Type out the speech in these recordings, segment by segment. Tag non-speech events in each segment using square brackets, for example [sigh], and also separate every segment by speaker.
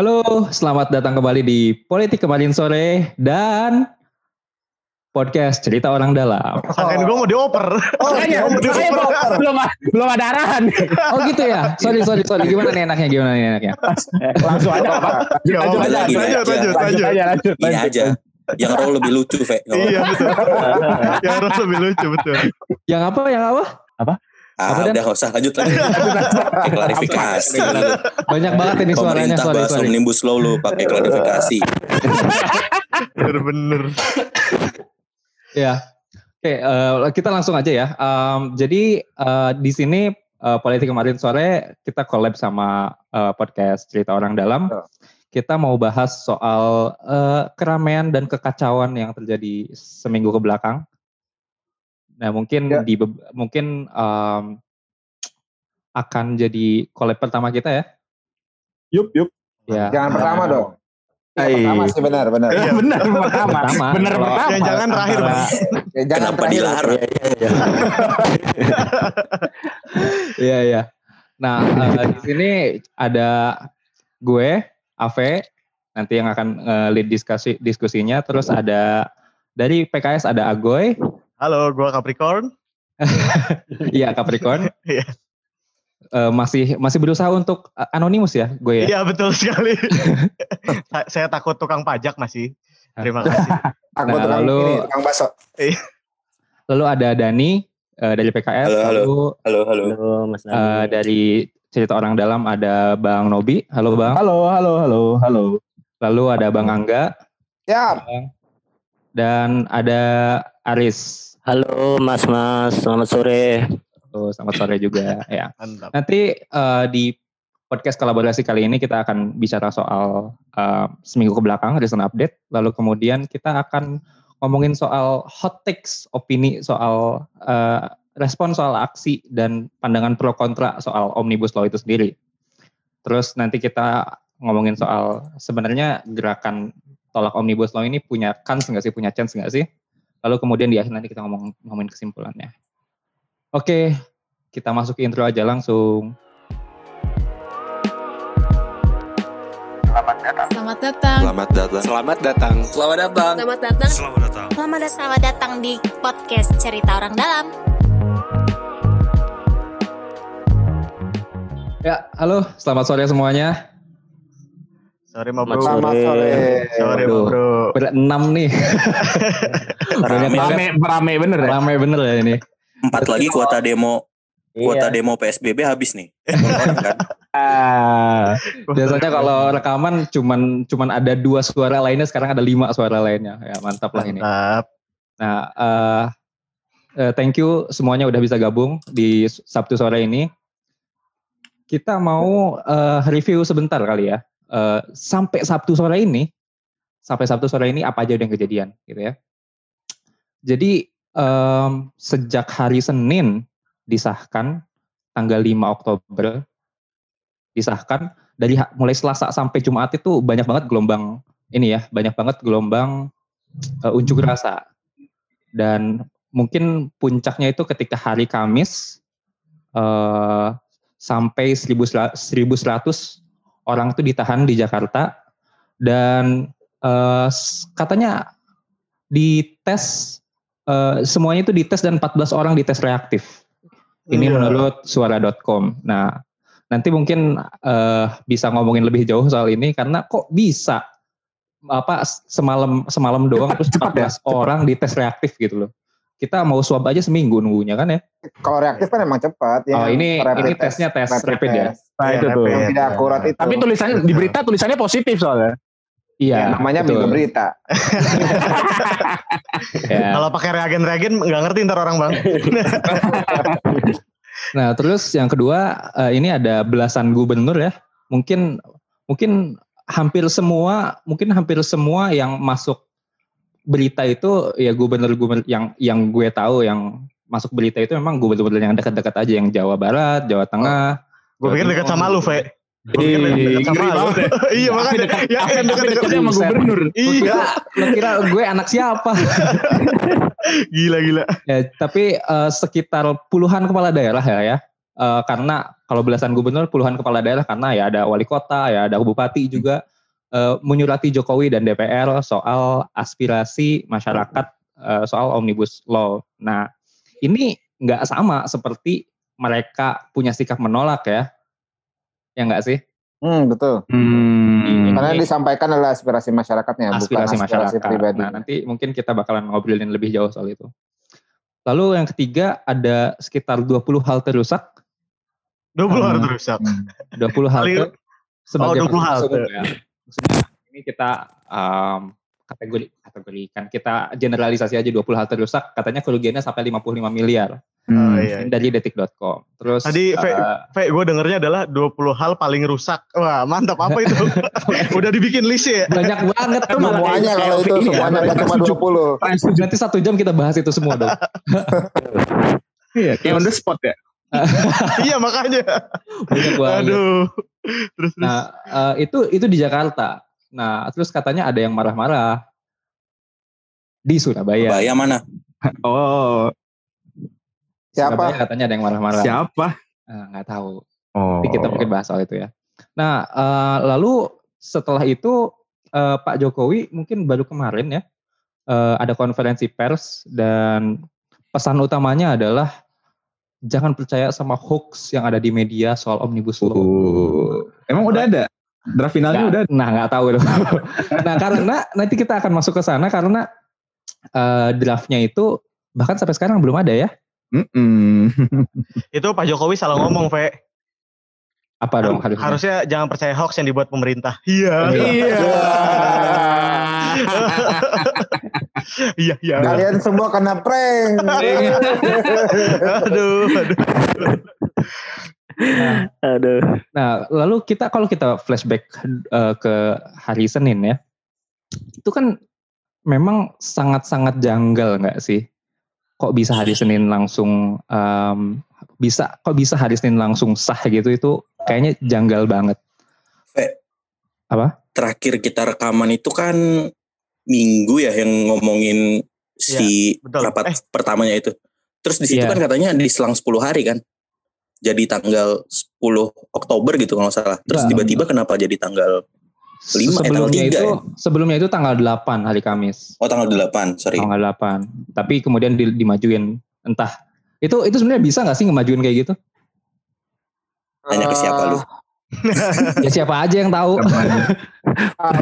Speaker 1: Halo, selamat datang kembali di Politik Kemarin Sore dan podcast cerita orang dalam. [laughs]
Speaker 2: Sangkain gue mau dioper.
Speaker 3: Oh iya,
Speaker 2: mau dioper.
Speaker 3: belum belum ada arahan.
Speaker 1: Oh gitu ya? Sorry, sorry, sorry. Gimana nih enaknya? Gimana nih enaknya?
Speaker 3: Langsung aja Pak. Lanjut
Speaker 2: Lanjut, lanjut,
Speaker 3: Lanjut
Speaker 2: lanjut.
Speaker 3: aja, lanjut.
Speaker 4: Ini aja. Yang role lebih lucu, Fe.
Speaker 2: Iya betul. Yang harus lebih lucu betul.
Speaker 1: Yang apa? Yang apa?
Speaker 4: Ah,
Speaker 1: Apa, Dan?
Speaker 4: udah nggak usah lanjut lagi. [laughs] Pakai klarifikasi.
Speaker 1: Banyak banget ini suaranya.
Speaker 4: Pemerintah
Speaker 1: Sorry,
Speaker 4: bahas
Speaker 1: sorry.
Speaker 4: omnibus law lu pakai klarifikasi.
Speaker 2: Bener-bener.
Speaker 1: Ya. Oke, eh, kita langsung aja ya. Em, jadi eh, di sini eh, politik kemarin sore kita collab sama eh, podcast cerita orang dalam. Kita mau bahas soal eh, keramaian dan kekacauan yang terjadi seminggu ke belakang. Nah mungkin
Speaker 3: Ya.
Speaker 1: di mungkin em, akan jadi collab pertama kita ya.
Speaker 3: Yup, yup.
Speaker 1: Ya.
Speaker 5: Jangan pertama dong. Yang
Speaker 3: Hai.
Speaker 5: pertama sih benar, benar.
Speaker 2: Iya.
Speaker 3: Benar pertama.
Speaker 1: Pertama.
Speaker 3: Benar pertama.
Speaker 2: Yang jangan terakhir, Bang.
Speaker 5: Ya, jangan
Speaker 4: Kenapa
Speaker 5: terakhir.
Speaker 4: dilarang? [laughs]
Speaker 1: Iya iya. Nah eh, di sini ada gue, Ave, nanti yang akan eh, lead diskusi diskusinya. Terus ada dari PKS ada Agoy,
Speaker 2: Halo, gue Capricorn. [laughs]
Speaker 1: iya Capricorn.
Speaker 2: Iya.
Speaker 1: Eh, masih masih berusaha untuk eh, anonimus ya, gue ya.
Speaker 2: Iya betul sekali. [laughs] Sa- Saya takut tukang pajak masih. Terima kasih. [laughs]
Speaker 5: Aku
Speaker 1: Nah,
Speaker 5: tukang
Speaker 1: lalu-
Speaker 5: ini, tukang bakso.
Speaker 1: Lalu ada Dani eh, dari PKS,
Speaker 4: Halo, halo.
Speaker 1: lalu
Speaker 4: Halo, halo.
Speaker 3: Halo, Mas
Speaker 1: eh, dari cerita orang dalam ada Bang Nobi, halo Bang.
Speaker 3: Halo, halo, halo, halo.
Speaker 1: Lalu ada Bang Angga
Speaker 5: Ya,
Speaker 1: dan ada Aris.
Speaker 6: Halo Mas Mas, selamat sore.
Speaker 1: Oh, selamat sore juga [laughs] ya.
Speaker 2: Mantap.
Speaker 1: Nanti eh, di podcast kolaborasi kali ini kita akan bicara soal eh, seminggu ke belakang recent update, lalu kemudian kita akan ngomongin soal hot takes, opini soal eh, respon soal aksi dan pandangan pro kontra soal omnibus law itu sendiri. Terus nanti kita ngomongin soal sebenarnya gerakan tolak omnibus law ini punya kans nggak sih, punya chance nggak sih? Lalu kemudian di akhir nanti kita ngomong ngomongin kesimpulannya. Oke, kita masuk ke intro aja langsung.
Speaker 7: Selamat datang.
Speaker 4: Selamat datang.
Speaker 6: Selamat datang.
Speaker 4: Selamat datang.
Speaker 7: Selamat datang.
Speaker 8: Selamat datang. Selamat datang. Selamat datang di podcast Cerita Orang Dalam.
Speaker 1: Ya, halo, selamat sore semuanya.
Speaker 2: Sorry mau bro.
Speaker 6: Selamat
Speaker 5: sore.
Speaker 2: Bro.
Speaker 1: Berenam nih. [laughs]
Speaker 4: Rame.
Speaker 3: Rame, rame bener ya.
Speaker 1: Ramai bener ya ini.
Speaker 4: Empat lagi kuota demo kuota
Speaker 6: Iya.
Speaker 4: demo PSBB habis nih. Orang [laughs] kan.
Speaker 3: Ah,
Speaker 1: Biasanya kalau rekaman cuman cuman ada dua suara lainnya, sekarang ada lima suara lainnya. Ya mantap lah ini.
Speaker 2: Mantap.
Speaker 1: Nah, eh eh, thank you semuanya udah bisa gabung di Sabtu sore ini. Kita mau eh, review sebentar kali ya. Eh, sampai Sabtu sore ini, sampai Sabtu sore ini apa aja yang kejadian, gitu ya. Jadi em, sejak hari Senin disahkan tanggal 5 Oktober disahkan dari mulai Selasa sampai Jumat itu banyak banget gelombang ini ya, banyak banget gelombang eh, unjuk rasa dan mungkin puncaknya itu ketika hari Kamis eh, sampai 1100 1100 orang itu ditahan di Jakarta dan s- katanya dites eh, semuanya itu dites dan 14 orang dites reaktif. Ini
Speaker 2: Iya.
Speaker 1: menurut suara.com. Nah, nanti mungkin eh, bisa ngomongin lebih jauh soal ini karena kok bisa apa semalam semalam doang
Speaker 3: Cepat,
Speaker 1: terus
Speaker 3: cepat ya,
Speaker 1: 14 orang dites reaktif gitu loh. Kita mau swab aja seminggu nunggunya kan ya.
Speaker 5: Kalau reaktif kan emang cepat.
Speaker 1: oh,
Speaker 5: yang
Speaker 1: ini
Speaker 5: rapid
Speaker 1: ini tesnya tes
Speaker 5: rapid
Speaker 1: rapid, ya.
Speaker 5: test.
Speaker 3: nah
Speaker 2: Iya,
Speaker 3: itu tuh.
Speaker 5: Yang tidak akurat itu.
Speaker 3: Tapi tulisannya di berita tulisannya positif soalnya.
Speaker 1: Iya,
Speaker 5: Ya, namanya
Speaker 1: betul.
Speaker 5: juga berita. [laughs]
Speaker 1: Ya.
Speaker 2: Kalau pakai reagen-reagen nggak ngerti ntar orang bang. [laughs]
Speaker 1: Nah, terus yang kedua eh, ini ada belasan gubernur ya. Mungkin mungkin hampir semua, mungkin hampir semua yang masuk berita itu ya gubernur-gubernur yang yang gue tahu yang masuk berita itu memang gubernur yang dekat-dekat aja yang Jawa Barat, Jawa Tengah.
Speaker 2: Gue pikir dekat sama lu, Fe. Gue
Speaker 3: Ih,
Speaker 2: pikir dekat sama
Speaker 3: ngeri
Speaker 2: lu.
Speaker 3: banget ya. [laughs]
Speaker 2: Iya makanya. Ya kan dekat-dekat.
Speaker 3: Dekatnya sama gubernur.
Speaker 2: Iya.
Speaker 1: kira, lo kira gue anak siapa? [laughs]
Speaker 2: Gila gila.
Speaker 1: ya, tapi eh, sekitar puluhan kepala daerah ya ya Eh, karena kalau belasan gubernur, puluhan kepala daerah karena ya ada wali kota, ya ada bupati juga eh, menyurati Jokowi dan DPR soal aspirasi masyarakat eh, soal omnibus law. Nah, ini nggak sama seperti mereka punya sikap menolak ya, ya nggak sih?
Speaker 5: Hmm, betul.
Speaker 3: Hmm.
Speaker 5: Karena disampaikan adalah aspirasi masyarakatnya, bukan
Speaker 1: aspirasi
Speaker 5: aspirasi
Speaker 1: masyarakat.
Speaker 5: pribadi.
Speaker 1: Nah, nanti mungkin kita bakalan ngobrolin lebih jauh soal itu. Lalu yang ketiga ada sekitar 20 halte rusak
Speaker 2: 20
Speaker 1: Hmm.
Speaker 2: harus rusak.
Speaker 1: 20 halte sebagai
Speaker 2: Oh, 20
Speaker 1: fasilitas
Speaker 2: halte.
Speaker 1: ya. Maksudnya ini kita um, kategori kategorikan kita generalisasi aja 20 halte rusak katanya kerugiannya sampai 55 miliar
Speaker 2: Oh,
Speaker 3: Hmm.
Speaker 2: iya.
Speaker 1: dari detik.com. Terus
Speaker 2: Tadi,
Speaker 1: uh,
Speaker 2: Fe, gue dengernya adalah 20 hal paling rusak. Wah, mantap. Apa itu? [laughs] Udah dibikin list ya?
Speaker 1: banyak banget tuh malah
Speaker 5: Semuanya kalau itu
Speaker 3: ini ya,
Speaker 5: semuanya nggak cuma 20.
Speaker 1: nanti satu jam kita bahas itu semua dong. [laughs]
Speaker 3: Iya, kayak on the spot ya. [laughs]
Speaker 2: iya, makanya.
Speaker 1: Banyak banget.
Speaker 2: Aduh. Terus, terus.
Speaker 1: Nah, eh, itu itu di Jakarta. Nah, terus katanya ada yang marah-marah di Surabaya.
Speaker 4: Bahaya mana? [laughs]
Speaker 3: Oh,
Speaker 5: Siapa?
Speaker 1: Surabaya katanya ada yang marah-marah.
Speaker 3: siapa?
Speaker 1: Eh, nggak tahu.
Speaker 3: Oh.
Speaker 1: Nanti kita mungkin bahas soal itu ya. Nah, eh, lalu setelah itu eh, Pak Jokowi mungkin baru kemarin ya eh, ada konferensi pers dan pesan utamanya adalah jangan percaya sama hoax yang ada di media soal omnibus law.
Speaker 3: Oh. Emang udah ada? Draft finalnya udah
Speaker 1: Nah, nggak tahu itu. [laughs] nah, karena nanti kita akan masuk ke sana karena eh, draftnya itu bahkan sampai sekarang belum ada ya.
Speaker 3: Mm-mm. [laughs]
Speaker 2: itu Pak Jokowi salah ngomong, Fe.
Speaker 1: Apa dong harusnya?
Speaker 2: Harusnya jangan percaya hoax yang dibuat pemerintah. Iya.
Speaker 3: Iya.
Speaker 2: Iya, iya.
Speaker 5: Kalian semua kena prank.
Speaker 2: Aduh, aduh.
Speaker 6: Aduh.
Speaker 1: Nah, lalu kita kalau kita flashback eh, ke hari Senin ya, itu kan memang sangat-sangat janggal nggak sih? Kok bisa hari Senin langsung em, bisa kok bisa hari Senin langsung sah gitu itu kayaknya janggal banget.
Speaker 4: Fe.
Speaker 1: Apa?
Speaker 4: Terakhir kita rekaman itu kan minggu ya yang ngomongin si
Speaker 2: betul.
Speaker 4: rapat
Speaker 2: Eh.
Speaker 4: pertamanya itu. Terus di situ
Speaker 1: Iya.
Speaker 4: kan katanya diselang 10 hari kan. Jadi tanggal 10 Oktober gitu kalau salah. Terus
Speaker 1: Nah.
Speaker 4: tiba-tiba kenapa jadi tanggal Lima, eh, tanggal
Speaker 1: sebelumnya
Speaker 4: tiga
Speaker 1: itu
Speaker 4: ya?
Speaker 1: sebelumnya itu tanggal 8 hari Kamis.
Speaker 4: Oh tanggal 8, sorry.
Speaker 1: Tanggal 8. Tapi kemudian di- dimajuin entah itu itu sebenarnya bisa nggak sih ngemajuin kayak gitu?
Speaker 4: Tanya ke siapa lu?
Speaker 1: Ya siapa aja yang tahu.
Speaker 5: Ah,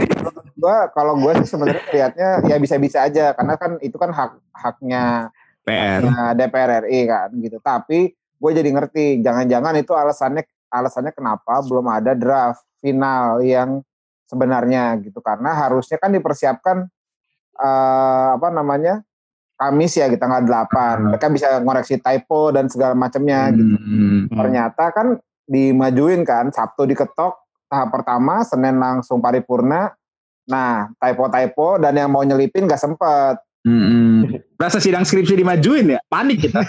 Speaker 5: gua kalau gua sih sebenarnya lihatnya ya bisa-bisa aja karena kan itu kan hak haknya
Speaker 3: PR.
Speaker 5: haknya DPR RI kan gitu. Tapi gue jadi ngerti jangan-jangan itu alasannya alasannya kenapa belum ada draft final yang sebenarnya gitu karena harusnya kan dipersiapkan eh, apa namanya Kamis ya gitu tanggal 8 mereka bisa ngoreksi typo dan segala macamnya gitu
Speaker 3: Hmm.
Speaker 5: ternyata kan dimajuin kan Sabtu diketok tahap pertama Senin langsung paripurna nah typo-typo dan yang mau nyelipin gak sempet
Speaker 3: Mm-mm. Rasa sidang skripsi dimajuin ya, panik kita.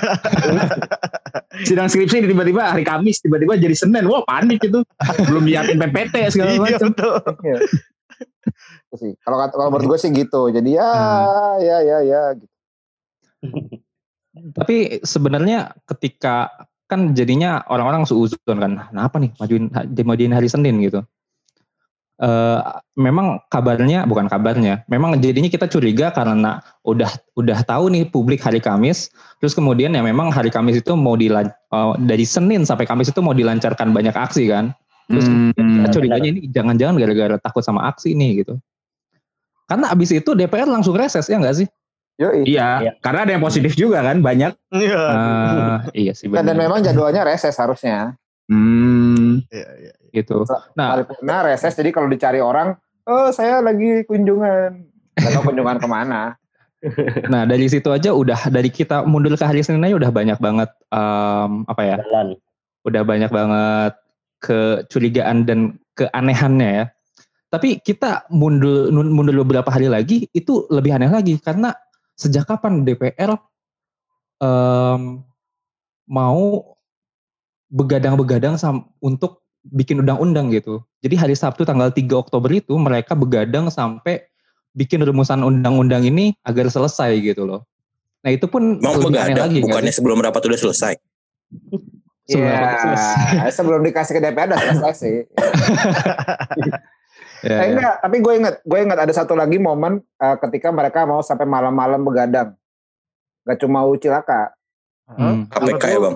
Speaker 3: [laughs] sidang skripsi tiba-tiba hari Kamis, tiba-tiba jadi Senin, wah panik itu. Belum nyiapin PPT segala
Speaker 2: Iya,
Speaker 3: macam.
Speaker 2: betul.
Speaker 5: Iya. Sih kalau kalau menurut gue sih gitu jadi ya ya ya ya gitu.
Speaker 1: Tapi sebenarnya ketika kan jadinya orang-orang seuzon kan, kenapa nih majuin dimajuin hari Senin gitu. Eh memang kabarnya bukan kabarnya, memang jadinya kita curiga karena udah udah tahu nih publik hari Kamis, terus kemudian ya memang hari Kamis itu mau dilan eh, dari Senin sampai Kamis itu mau dilancarkan banyak aksi kan. Terus
Speaker 3: Hmm.
Speaker 1: kita curiganya ini jangan-jangan gara-gara takut sama aksi nih gitu. Karena abis itu DPR langsung reses ya nggak sih?
Speaker 5: Yoi.
Speaker 3: Iya, karena ada yang positif juga kan, banyak.
Speaker 2: Iya.
Speaker 1: Ah, iya sih
Speaker 5: Dan, dan
Speaker 1: benar.
Speaker 5: memang jadwalnya reses harusnya.
Speaker 3: Hmm.
Speaker 2: Iya, iya.
Speaker 1: gitu. Nah,
Speaker 5: Paripurna reses jadi kalau dicari orang, oh saya lagi kunjungan. Gak tahu kunjungan [laughs] ke mana.
Speaker 1: nah dari situ aja udah dari kita mundur ke hari Senin aja udah banyak banget em, apa ya?
Speaker 6: Jalan.
Speaker 1: Udah banyak banget kecurigaan dan keanehannya ya. Tapi kita mundur mundur beberapa hari lagi itu lebih aneh lagi karena sejak kapan DPR em, mau begadang-begadang sam- untuk bikin undang-undang gitu. Jadi hari Sabtu tanggal 3 Oktober itu mereka begadang sampai bikin rumusan undang-undang ini agar selesai gitu loh. Nah itu pun
Speaker 4: Mau begadang,
Speaker 1: lagi.
Speaker 4: bukannya sebelum rapat udah selesai.
Speaker 1: Sebelum
Speaker 5: Iya,
Speaker 1: rapat selesai.
Speaker 5: sebelum dikasih ke DPR udah selesai sih. [laughs]
Speaker 1: Ya,
Speaker 5: Eh,
Speaker 1: ya.
Speaker 5: enggak, tapi gue inget, gue inget ada satu lagi momen eh, ketika mereka mau sampai malam-malam begadang. Gak cuma UCilaka.
Speaker 1: Hmm.
Speaker 4: KPK ya bang.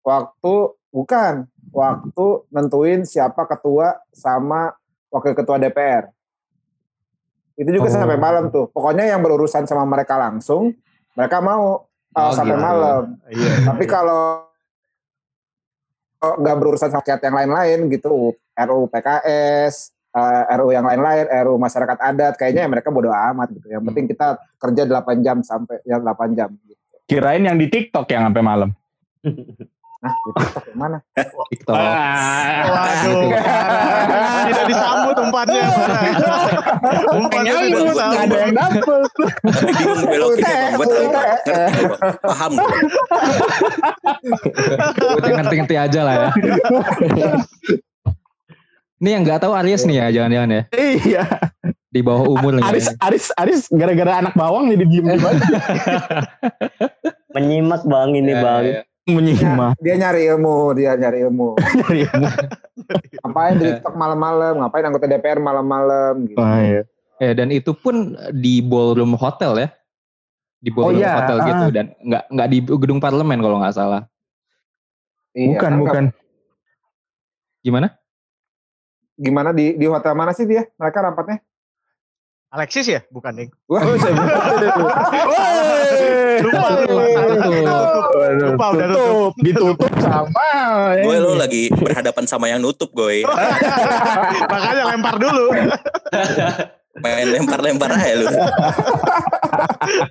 Speaker 5: Waktu, bukan, waktu nentuin siapa ketua sama wakil ketua DPR. Itu juga
Speaker 1: Oh.
Speaker 5: sampai malam tuh. Pokoknya yang berurusan sama mereka langsung, mereka mau
Speaker 1: Oh,
Speaker 5: sampai
Speaker 1: gitu.
Speaker 5: malam.
Speaker 2: Iya.
Speaker 5: Tapi kalau kalau nggak berurusan sama rakyat yang lain-lain gitu, RUU PKS, eh, RUU yang lain-lain, RUU masyarakat adat, kayaknya ya mereka bodo amat gitu. Yang penting kita kerja 8 jam sampai ya 8 jam. Gitu.
Speaker 3: Kirain yang di TikTok yang sampai malam.
Speaker 5: Nah, di TikTok yang mana? [laughs]
Speaker 1: TikTok.
Speaker 3: Ah.
Speaker 2: Waduh, [laughs] tidak disambut umpannya. [laughs] umpannya
Speaker 3: Nyambut,
Speaker 2: tidak
Speaker 3: nggak ada
Speaker 2: disambut.
Speaker 3: yang dapet.
Speaker 4: Bingung belokinnya bang. Gue tahu bang. Paham.
Speaker 1: Udah ngerti-ngerti aja lah ya. Ini yang nggak tahu Aries nih ya, jangan-jangan ya.
Speaker 3: Iya.
Speaker 1: Di bawah umur nih.
Speaker 3: Aris. Aris, Aris gara-gara anak bawang jadi diem aja. [laughs]
Speaker 6: Menyimak bang ini
Speaker 1: Ya,
Speaker 6: bang.
Speaker 1: ya.
Speaker 3: Menyimak.
Speaker 5: Dia nyari ilmu, dia [laughs] nyari ilmu. Ngapain di TikTok malam-malam, ngapain anggota DPR malam-malam gitu.
Speaker 3: Oh, iya.
Speaker 1: Eh, dan itu pun di ballroom hotel ya. Di ballroom
Speaker 3: iya,
Speaker 1: hotel
Speaker 3: ah.
Speaker 1: gitu dan nggak nggak di gedung parlemen kalau nggak salah.
Speaker 5: Iya,
Speaker 3: Bukan,
Speaker 5: kan
Speaker 3: bukan.
Speaker 1: Gimana?
Speaker 5: Gimana di di hotel mana sih dia? Mereka rapatnya?
Speaker 2: Alexis ya? Bukan, Ding.
Speaker 5: Wah,
Speaker 2: Lupa, lupa. Lupa, udah
Speaker 3: tutup. Ditutup sama.
Speaker 4: Gue lo lagi berhadapan sama yang nutup gue. [laughs]
Speaker 2: Makanya lempar dulu.
Speaker 4: Main lempar-lempar aja lu.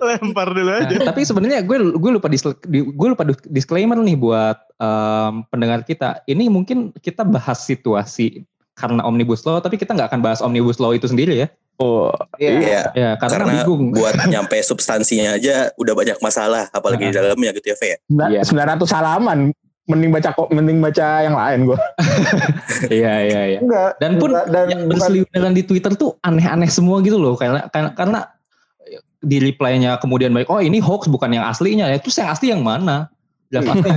Speaker 2: lempar dulu
Speaker 1: Nah,
Speaker 2: aja.
Speaker 1: tapi sebenarnya gue gue lupa dis- di- gue lupa dis- disclaimer nih buat em, pendengar kita. Ini mungkin kita bahas situasi karena omnibus law, tapi kita nggak akan bahas omnibus law itu sendiri ya.
Speaker 3: Oh,
Speaker 5: iya.
Speaker 4: Iya.
Speaker 1: Ya karena,
Speaker 4: Karena
Speaker 1: bingung.
Speaker 4: buat nyampe substansinya aja udah banyak masalah. Apalagi di dalamnya gitu ya, Fe. ya?
Speaker 1: Iya.
Speaker 3: sembilan ratus halaman. Mending baca kok, mending baca yang lain gue. [laughs]
Speaker 1: Iya iya iya.
Speaker 5: Enggak.
Speaker 1: Dan pun
Speaker 5: enggak, dan
Speaker 1: yang berseliweran di Twitter tuh aneh-aneh semua gitu loh karena karena, karena di reply-nya kemudian baik oh ini hoax bukan yang aslinya ya terus yang asli yang mana ya gitu.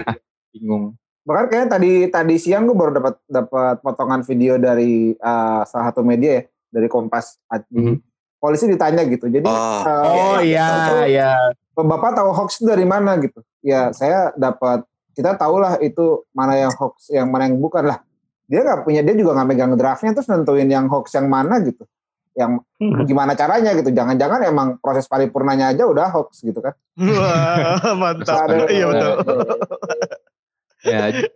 Speaker 1: [laughs] bingung
Speaker 5: Bahkan kayaknya tadi tadi siang gue baru dapat dapat potongan video dari uh, salah satu media ya, dari Kompas. Di,
Speaker 1: Mhm.
Speaker 5: Polisi ditanya gitu. Jadi
Speaker 4: Oh,
Speaker 5: uh,
Speaker 3: Oh
Speaker 4: iya,
Speaker 3: iya, iya.
Speaker 5: Bapak tahu hoax itu dari mana gitu? Ya saya dapat kita tahulah itu mana yang hoax, yang mana yang bukan lah. Dia nggak punya dia juga nggak megang draftnya terus nentuin yang hoax yang mana gitu. Yang gimana caranya gitu. Jangan-jangan emang proses paripurnanya aja udah hoax gitu kan.
Speaker 2: Wah, [laughs] mantap. Iya betul. [laughs]
Speaker 1: ya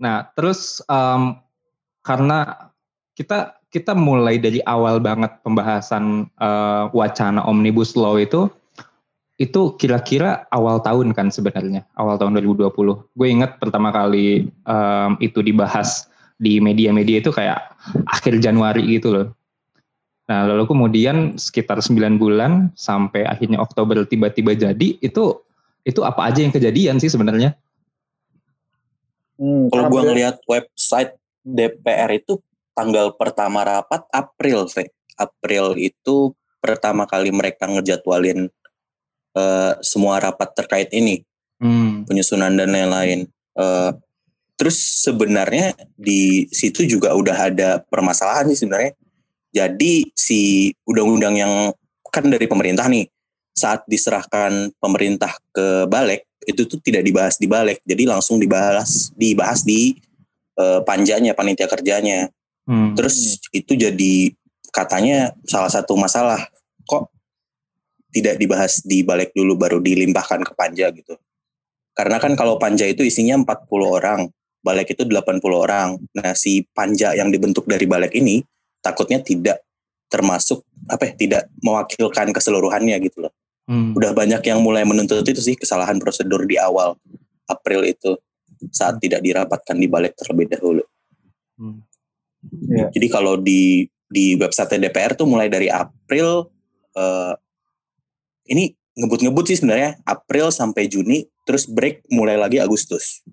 Speaker 1: nah terus em, karena kita kita mulai dari awal banget pembahasan eh, wacana omnibus law itu itu kira-kira awal tahun kan sebenarnya awal tahun 2020 gue ingat pertama kali em, itu dibahas di media-media itu kayak akhir Januari gitu loh. Nah lalu kemudian sekitar 9 bulan sampai akhirnya Oktober tiba-tiba jadi itu itu apa aja yang kejadian sih sebenarnya
Speaker 5: Hmm,
Speaker 4: Kalau
Speaker 5: beliau-
Speaker 4: ngelihat website DPR itu tanggal pertama rapat April, Fe. April itu pertama kali mereka ngejadwalin eh, semua rapat terkait ini,
Speaker 1: Hmm.
Speaker 4: penyusunan dan lain-lain. Eh, terus sebenarnya di situ juga udah ada permasalahan sih sebenarnya. Jadi si undang-undang yang kan dari pemerintah nih, saat diserahkan pemerintah ke balik itu tuh tidak dibahas di balik, jadi langsung dibahas dibahas di eh, panjanya panitia kerjanya.
Speaker 1: Hmm.
Speaker 4: Terus itu jadi katanya salah satu masalah kok tidak dibahas di balik dulu baru dilimpahkan ke panja gitu. Karena kan kalau panja itu isinya 40 orang, balik itu 80 orang. Nah, si panja yang dibentuk dari balik ini takutnya tidak termasuk apa ya, tidak mewakilkan keseluruhannya gitu loh.
Speaker 1: Hmm.
Speaker 4: Udah banyak yang mulai menuntut itu sih kesalahan prosedur di awal April itu saat tidak dirapatkan di balik terlebih dahulu.
Speaker 1: Hmm.
Speaker 5: Iya.
Speaker 4: Jadi kalau di di website DPR tuh mulai dari April eh, ini ngebut-ngebut sih sebenarnya April sampai Juni terus break mulai lagi Agustus.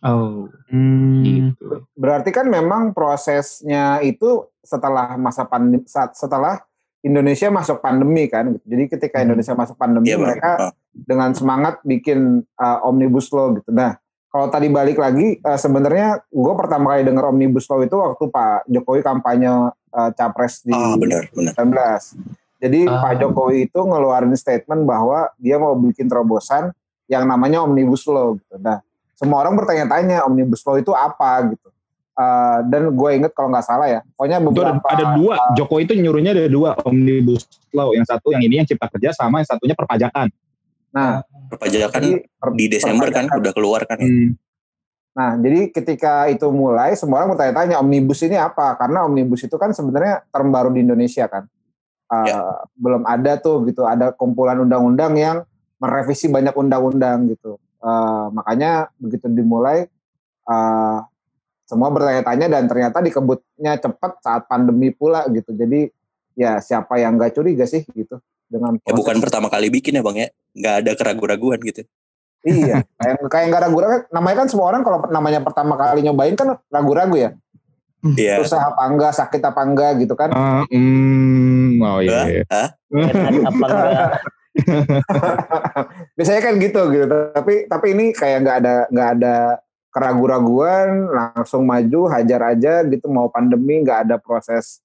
Speaker 1: Oh,
Speaker 3: Hmm.
Speaker 1: gitu.
Speaker 5: Berarti kan memang prosesnya itu setelah masa pandemi saat setelah Indonesia masuk pandemi kan. gitu. Jadi ketika
Speaker 1: Hmm.
Speaker 5: Indonesia masuk pandemi
Speaker 4: Bang.
Speaker 5: mereka
Speaker 4: Ah,
Speaker 5: dengan semangat bikin uh, omnibus law gitu. Nah, kalau tadi balik lagi eh, sebenarnya gue pertama kali dengar omnibus law itu waktu Pak Jokowi kampanye eh, capres di
Speaker 4: Ah benar benar.
Speaker 5: 19. Jadi
Speaker 1: Ah.
Speaker 5: Pak Jokowi itu ngeluarin statement bahwa dia mau bikin terobosan yang namanya omnibus law gitu. Nah, semua orang bertanya-tanya omnibus law itu apa gitu. Eh, dan gue inget kalau nggak salah ya, pokoknya
Speaker 3: Itu ada,
Speaker 5: beberapa
Speaker 3: ada dua. Jokowi itu nyuruhnya ada dua omnibus law. Yang satu yang ini yang cipta kerja sama yang satunya perpajakan.
Speaker 5: Nah,
Speaker 4: Perpajakan
Speaker 5: jadi per-
Speaker 4: di Desember kan
Speaker 5: perpajakan.
Speaker 4: udah keluar kan. ya.
Speaker 3: Hmm.
Speaker 5: Nah, jadi ketika itu mulai, semua orang bertanya-tanya omnibus ini apa? Karena omnibus itu kan sebenarnya term baru di Indonesia kan. Uh,
Speaker 4: Ya.
Speaker 5: Belum ada tuh gitu, ada kumpulan undang-undang yang merevisi banyak undang-undang gitu. Uh, makanya begitu dimulai, uh, semua bertanya-tanya dan ternyata dikebutnya cepat saat pandemi pula gitu. Jadi ya siapa yang nggak curiga sih gitu dengan
Speaker 4: Ya bukan pertama kali bikin ya bang ya. Nggak ada keraguan-raguan gitu.
Speaker 5: Iya, [laughs] kayak kayak nggak ragu-ragu. Namanya kan semua orang kalau namanya pertama kali nyobain kan ragu-ragu ya.
Speaker 4: Iya.
Speaker 5: susah apa enggak, sakit apa enggak gitu kan.
Speaker 3: Ah, hmm, oh iya. iya.
Speaker 4: Hah? [laughs]
Speaker 6: Apa enggak? [laughs]
Speaker 5: Biasanya kan gitu gitu. Tapi tapi ini kayak nggak ada nggak ada keragu-raguan, langsung maju, hajar aja gitu mau pandemi nggak ada proses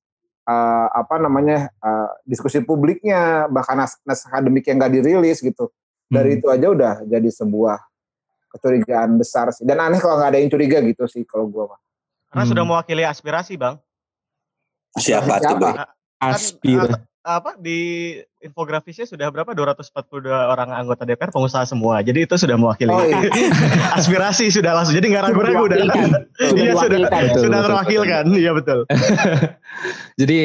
Speaker 5: eh, apa namanya eh, diskusi publiknya, bahkan nas naskah akademik yang nggak dirilis gitu. Dari itu aja udah jadi sebuah kecurigaan besar sih. Dan aneh kalau nggak ada yang curiga gitu sih kalau gua mah.
Speaker 2: Karena
Speaker 1: Hmm.
Speaker 2: sudah mewakili aspirasi, Bang.
Speaker 4: Siapa tuh
Speaker 5: Siapa?
Speaker 4: bang?
Speaker 3: Aspir.
Speaker 2: Apa di infografisnya sudah berapa 242 orang anggota DPR pengusaha semua. Jadi itu sudah mewakili
Speaker 5: Oh, iya. [laughs]
Speaker 2: aspirasi sudah langsung. Jadi nggak ragu-ragu udah.
Speaker 6: Sudah
Speaker 2: Iya sudah.
Speaker 1: Betul,
Speaker 2: sudah
Speaker 1: betul.
Speaker 2: terwakilkan. Iya betul. [laughs]
Speaker 1: Jadi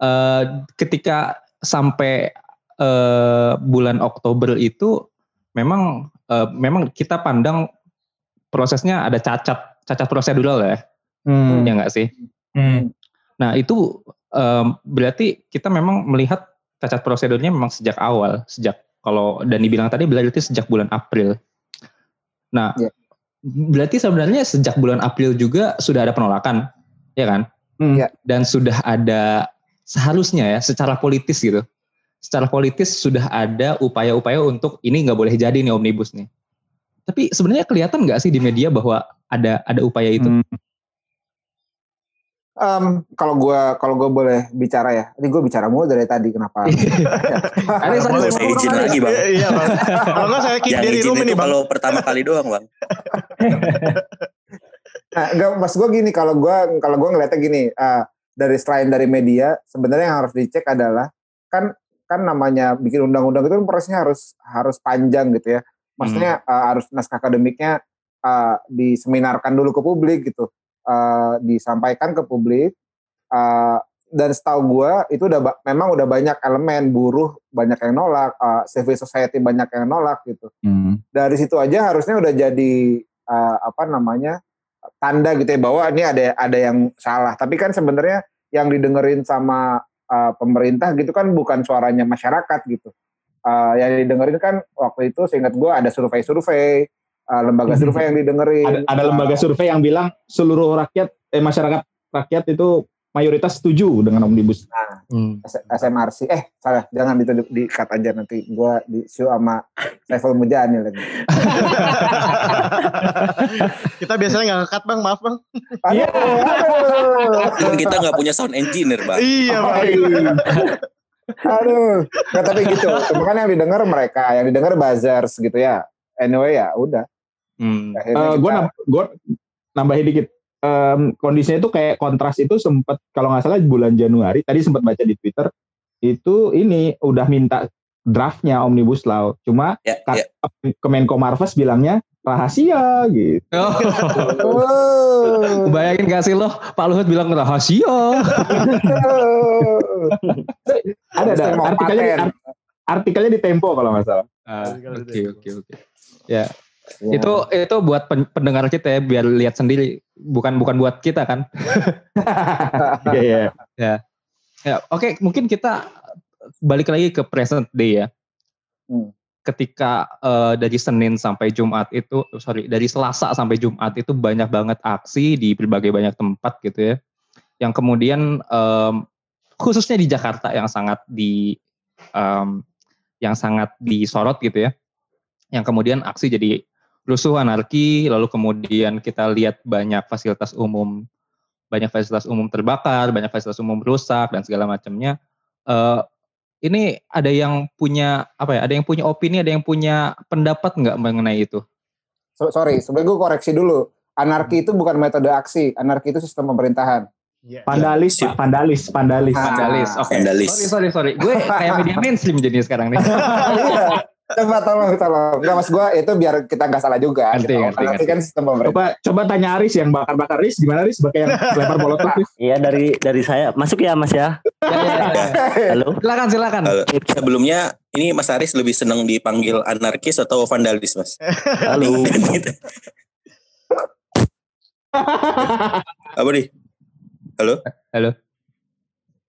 Speaker 1: eh, ketika sampai eh, bulan Oktober itu memang eh, memang kita pandang prosesnya ada cacat cacat prosedural ya,
Speaker 3: Hmm.
Speaker 1: ya nggak sih?
Speaker 3: Hmm.
Speaker 1: Nah itu em, berarti kita memang melihat cacat prosedurnya memang sejak awal, sejak kalau Dani bilang tadi berarti sejak bulan April. Nah,
Speaker 5: Ya.
Speaker 1: berarti sebenarnya sejak bulan April juga sudah ada penolakan, ya kan?
Speaker 5: Ya.
Speaker 1: Dan sudah ada seharusnya ya secara politis gitu, secara politis sudah ada upaya-upaya untuk ini nggak boleh jadi nih omnibus nih. Tapi sebenarnya kelihatan nggak sih di media bahwa ada ada upaya itu?
Speaker 3: Hmm.
Speaker 5: Em, kalau gua kalau gua boleh bicara ya, ini gue bicara mulu dari tadi kenapa? [laughs]
Speaker 1: Ada yang
Speaker 4: Boleh saya izin lagi bang.
Speaker 2: Iya, Iya bang. Kalau nggak saya kick
Speaker 4: Yang
Speaker 2: dari
Speaker 4: izin
Speaker 2: room
Speaker 4: itu
Speaker 2: ini bang.
Speaker 4: kalau pertama kali doang bang.
Speaker 5: Nah, enggak, mas gue gini kalau gue kalau gue ngeliatnya gini eh, dari selain dari media sebenarnya yang harus dicek adalah kan kan namanya bikin undang-undang itu kan prosesnya harus harus panjang gitu ya. Maksudnya eh, harus naskah akademiknya eh, diseminarkan dulu ke publik gitu, Eh, disampaikan ke publik. Eh, dan setahu gue itu udah memang udah banyak elemen buruh banyak yang nolak, eh, civil society banyak yang nolak gitu
Speaker 3: Hmm.
Speaker 5: dari situ aja harusnya udah jadi uh, apa namanya tanda gitu ya bahwa ini ada ada yang salah. Tapi kan sebenarnya yang didengerin sama uh, pemerintah gitu kan bukan suaranya masyarakat gitu. Uh, yang didengerin kan waktu itu seingat gue ada survei-survei, uh, lembaga
Speaker 3: Mhm.
Speaker 5: survei yang didengerin.
Speaker 3: Ada, ada lembaga survei yang bilang seluruh rakyat eh masyarakat rakyat itu mayoritas setuju dengan omnibus.
Speaker 1: Hmm.
Speaker 5: S- SMRC eh salah jangan itu di, di cut aja nanti gue di show sama Saiful Mujani lagi. [laughs]
Speaker 2: Kita biasanya nggak ngekat bang, maaf bang.
Speaker 4: Kan kita nggak punya sound engineer bang.
Speaker 2: Iya bang.
Speaker 5: Aduh, nggak tapi gitu. Cuma kan yang didengar mereka, yang didengar buzzers gitu ya. Anyway ya udah.
Speaker 1: Hmm.
Speaker 3: Gue
Speaker 5: kita-
Speaker 3: gue nambahin dikit. Em, kondisinya itu kayak kontras itu sempat kalau nggak salah bulan Januari tadi sempat baca di Twitter itu ini udah minta draftnya omnibus law cuma
Speaker 4: Ya,
Speaker 3: Kat-
Speaker 4: ya.
Speaker 3: Kemenko Marves bilangnya rahasia gitu
Speaker 5: Oh. [laughs]
Speaker 1: Bayangin gak sih lo, Pak Luhut bilang rahasia. [laughs]
Speaker 3: ada ada artikelnya artikelnya di Tempo kalau nggak salah
Speaker 1: Ah, Oke oke oke. Ya itu itu buat pen- pendengar kita ya biar lihat sendiri, bukan bukan buat kita kan. [laughs]
Speaker 3: Iya iya
Speaker 1: Ya oke mungkin kita balik lagi ke present day ya.
Speaker 5: Hmm.
Speaker 1: Ketika eh, dari Senin sampai Jumat itu, sorry dari Selasa sampai Jumat itu banyak banget aksi di berbagai banyak tempat gitu ya. Yang kemudian em, khususnya di Jakarta yang sangat di em, yang sangat disorot gitu ya. Yang kemudian aksi jadi rusuh anarki, lalu kemudian kita lihat banyak fasilitas umum, banyak fasilitas umum terbakar, banyak fasilitas umum rusak dan segala macamnya. Eh, ini ada yang punya apa ya? Ada yang punya opini, ada yang punya pendapat nggak mengenai itu?
Speaker 5: So- sorry, sebenarnya gue koreksi dulu. Anarki itu bukan metode aksi, anarki itu sistem pemerintahan.
Speaker 2: Iya.
Speaker 3: Pandalis,
Speaker 4: Sip.
Speaker 3: Pak. Pandalis, pandalis.
Speaker 5: Ah.
Speaker 1: Vandalis. Oke.
Speaker 4: Vandalis.
Speaker 1: Sorry, sorry, sorry. Gue kayak media mainstream jadi sekarang nih. [laughs]
Speaker 5: Iya. Coba tolong, tolong. Enggak mas gue itu biar kita nggak salah juga.
Speaker 1: Ngerti,
Speaker 5: Gitu.
Speaker 1: ngerti, ngerti.
Speaker 5: kan sistem pemerintah.
Speaker 3: Coba coba tanya Aris yang bakar-bakar Aris gimana Aris sebagai yang lempar molotov Aris?
Speaker 6: Iya dari dari saya masuk ya Mas ya.
Speaker 1: Ya, ya, ya, ya. [laughs]
Speaker 6: Halo.
Speaker 1: Silakan, silakan.
Speaker 4: Halo. Sebelumnya ini Mas Aris lebih senang dipanggil anarkis atau vandalis Mas? [laughs]
Speaker 6: Halo.
Speaker 4: Apa nih? Halo?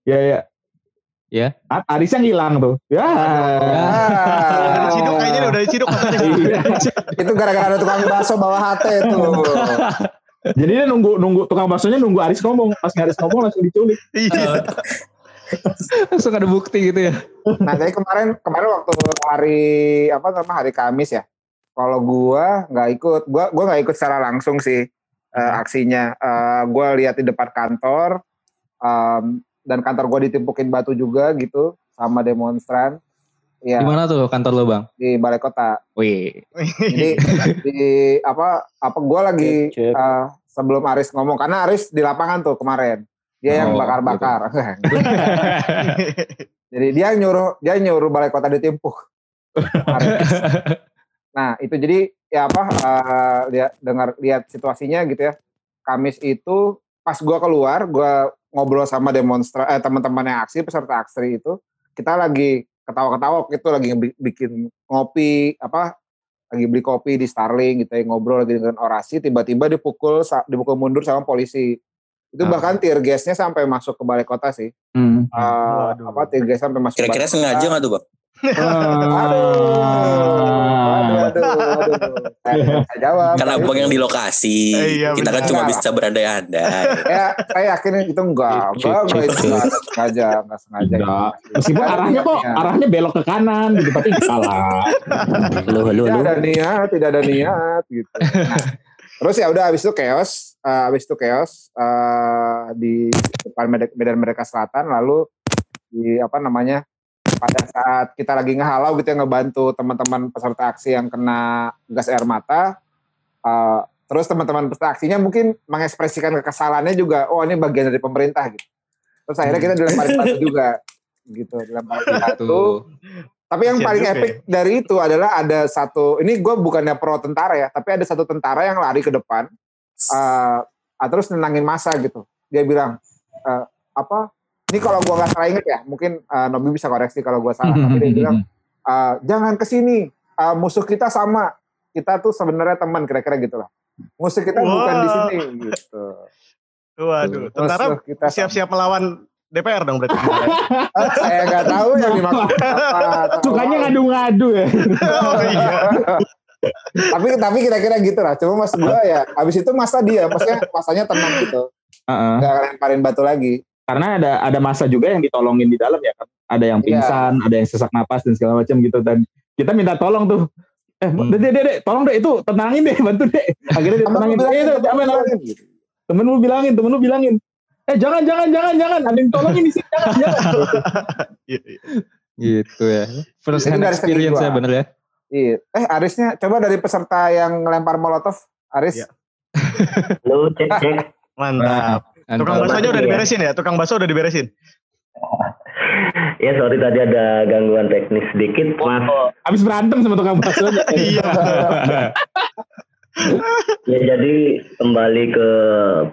Speaker 3: Ya ya.
Speaker 1: Ya.
Speaker 3: A- Arisnya ngilang tuh. Ya.
Speaker 2: Udah diciduk kayaknya nih, udah diciduk.
Speaker 5: itu gara-gara ada tukang bakso bawah hati itu.
Speaker 3: Jadi dia nunggu nunggu tukang baksonya nunggu Aris ngomong. Pas Aris ngomong langsung diculik.
Speaker 2: Iya.
Speaker 1: Langsung ada bukti gitu ya.
Speaker 5: Nah, jadi kemarin kemarin waktu hari apa namanya hari Kamis ya. Kalau gua nggak ikut, gua gua nggak ikut secara langsung sih eh, aksinya. Eh, gua lihat di depan kantor em, dan kantor gua ditimpukin batu juga gitu sama demonstran. Ya,
Speaker 1: Di mana tuh kantor lo, Bang?
Speaker 5: di balai kota.
Speaker 1: Wih.
Speaker 5: Jadi di apa apa gua lagi eh, sebelum Aris ngomong karena Aris di lapangan tuh kemarin. Dia yang
Speaker 1: Oh,
Speaker 5: bakar-bakar. [laughs] Jadi dia nyuruh dia nyuruh balai kota ditimpuk. nah itu jadi ya apa eh, lihat dengar lihat situasinya gitu ya. Kamis itu pas gua keluar, gua ngobrol sama demonstra eh, teman-teman yang aksi peserta aksi itu kita lagi ketawa-ketawa itu lagi bi- bikin ngopi apa lagi beli kopi di Starling gitu ya ngobrol lagi dengan orasi tiba-tiba dipukul dipukul mundur sama polisi itu
Speaker 1: Ah.
Speaker 5: bahkan tear gasnya sampai masuk ke balai kota sih
Speaker 3: Hmm.
Speaker 2: Waduh.
Speaker 5: apa tear gas sampai masuk
Speaker 4: Kira-kira sengaja nggak tuh Bang?
Speaker 5: Aduh, aduh, aduh. Saya jawab. Tapi-
Speaker 4: abang yang di lokasi.
Speaker 2: Eh, iya,
Speaker 4: Kita kan cuma bisa berandai-andai.
Speaker 5: Ya, saya yakin itu enggak, enggak, itu enggak sengaja, enggak sengaja.
Speaker 3: Enggak. Meskipun
Speaker 5: Ada
Speaker 3: arahnya kok arahnya belok ke kanan gitu tapi salah.
Speaker 6: Halo halo
Speaker 5: Tidak ada niat, tidak ada niat gitu. Nah, terus ya udah habis itu chaos, eh, habis itu chaos eh, di depan Medan, Medan Merdeka Selatan lalu di apa namanya pada saat kita lagi ngehalau gitu ya ngebantu teman-teman peserta aksi yang kena gas air mata eh, terus teman-teman peserta aksinya mungkin mengekspresikan kekesalannya juga oh ini bagian dari pemerintah gitu. Terus akhirnya kita dilemparin batu [laughs] juga gitu dilemparin batu. Tapi yang paling epic dari itu adalah ada satu, ini gue bukannya pro tentara ya, tapi ada satu tentara yang lari ke depan, eh, ah, terus nenangin masa gitu. Dia bilang, eh, apa, ini kalau gue nggak salah inget ya, mungkin eh, Nobi bisa koreksi kalau gue salah, tapi dia bilang, [laughs] eh, jangan ke sini, eh, musuh kita sama, kita tuh sebenarnya teman, kira-kira gitu lah. Musuh kita bukan di sini gitu.
Speaker 2: Waduh, tentara
Speaker 5: kita
Speaker 2: siap-siap melawan DPR dong berarti. [laughs]
Speaker 5: Saya nggak tahu yang dimaksud apa.
Speaker 3: Sukanya ngadu-ngadu ya.
Speaker 2: oh iya. [laughs]
Speaker 5: tapi tapi kira-kira gitu lah. Cuma mas gue ya, abis itu masa dia, maksudnya masanya tenang gitu,
Speaker 3: Heeh.
Speaker 5: nggak lemparin batu lagi.
Speaker 3: Karena ada ada masa juga yang ditolongin di dalam ya kan. Ada yang
Speaker 5: Iya.
Speaker 3: pingsan, ada yang sesak napas dan segala macam gitu dan kita minta tolong tuh. Eh,
Speaker 2: Hmm.
Speaker 3: dek, dek, dek, tolong deh itu tenangin deh, bantu deh. Akhirnya dia
Speaker 5: Temen
Speaker 3: tenangin.
Speaker 5: lu bilangin,
Speaker 3: Eh,
Speaker 5: temen lu
Speaker 3: aman. Temen lu bilangin, temen lu bilangin. Eh, jangan, jangan, jangan, jangan. Ada yang tolongin di sini, jangan, jangan. [laughs]
Speaker 2: Iya, iya.
Speaker 1: Gitu ya. First
Speaker 5: Itu
Speaker 1: hand experience ya bener ya.
Speaker 5: Iya. Eh Arisnya, coba dari peserta yang ngelempar molotov, Aris.
Speaker 2: Iya. [laughs]
Speaker 6: Halo cek cek.
Speaker 2: Mantap. Tukang baksonya udah diberesin ya? Tukang bakso udah diberesin. [laughs]
Speaker 6: Ya sorry tadi ada gangguan teknis sedikit mas.
Speaker 3: Habis berantem sama tukang bakso. [laughs]
Speaker 2: Iya. [laughs]
Speaker 6: Ya jadi kembali ke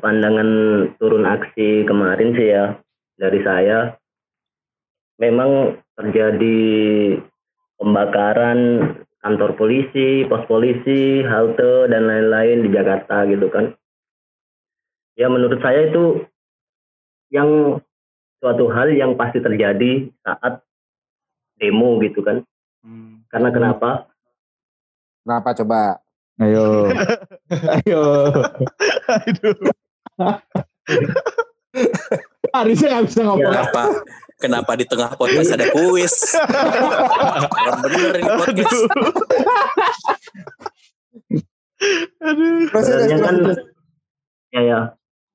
Speaker 6: pandangan turun aksi kemarin sih ya dari saya. Memang terjadi pembakaran kantor polisi, pos polisi, halte dan lain-lain di Jakarta gitu kan. Ya menurut saya itu yang suatu hal yang pasti terjadi saat demo gitu kan. Karena kenapa?
Speaker 5: Kenapa coba?
Speaker 3: Ayo. [laughs] Ayo.
Speaker 2: Aduh.
Speaker 3: Arisnya nggak bisa ngomong.
Speaker 4: Kenapa? Kenapa di tengah podcast ada kuis? Orang bener ini podcast.
Speaker 2: Aduh.
Speaker 6: Sebenarnya
Speaker 5: terus,
Speaker 6: kan ya ya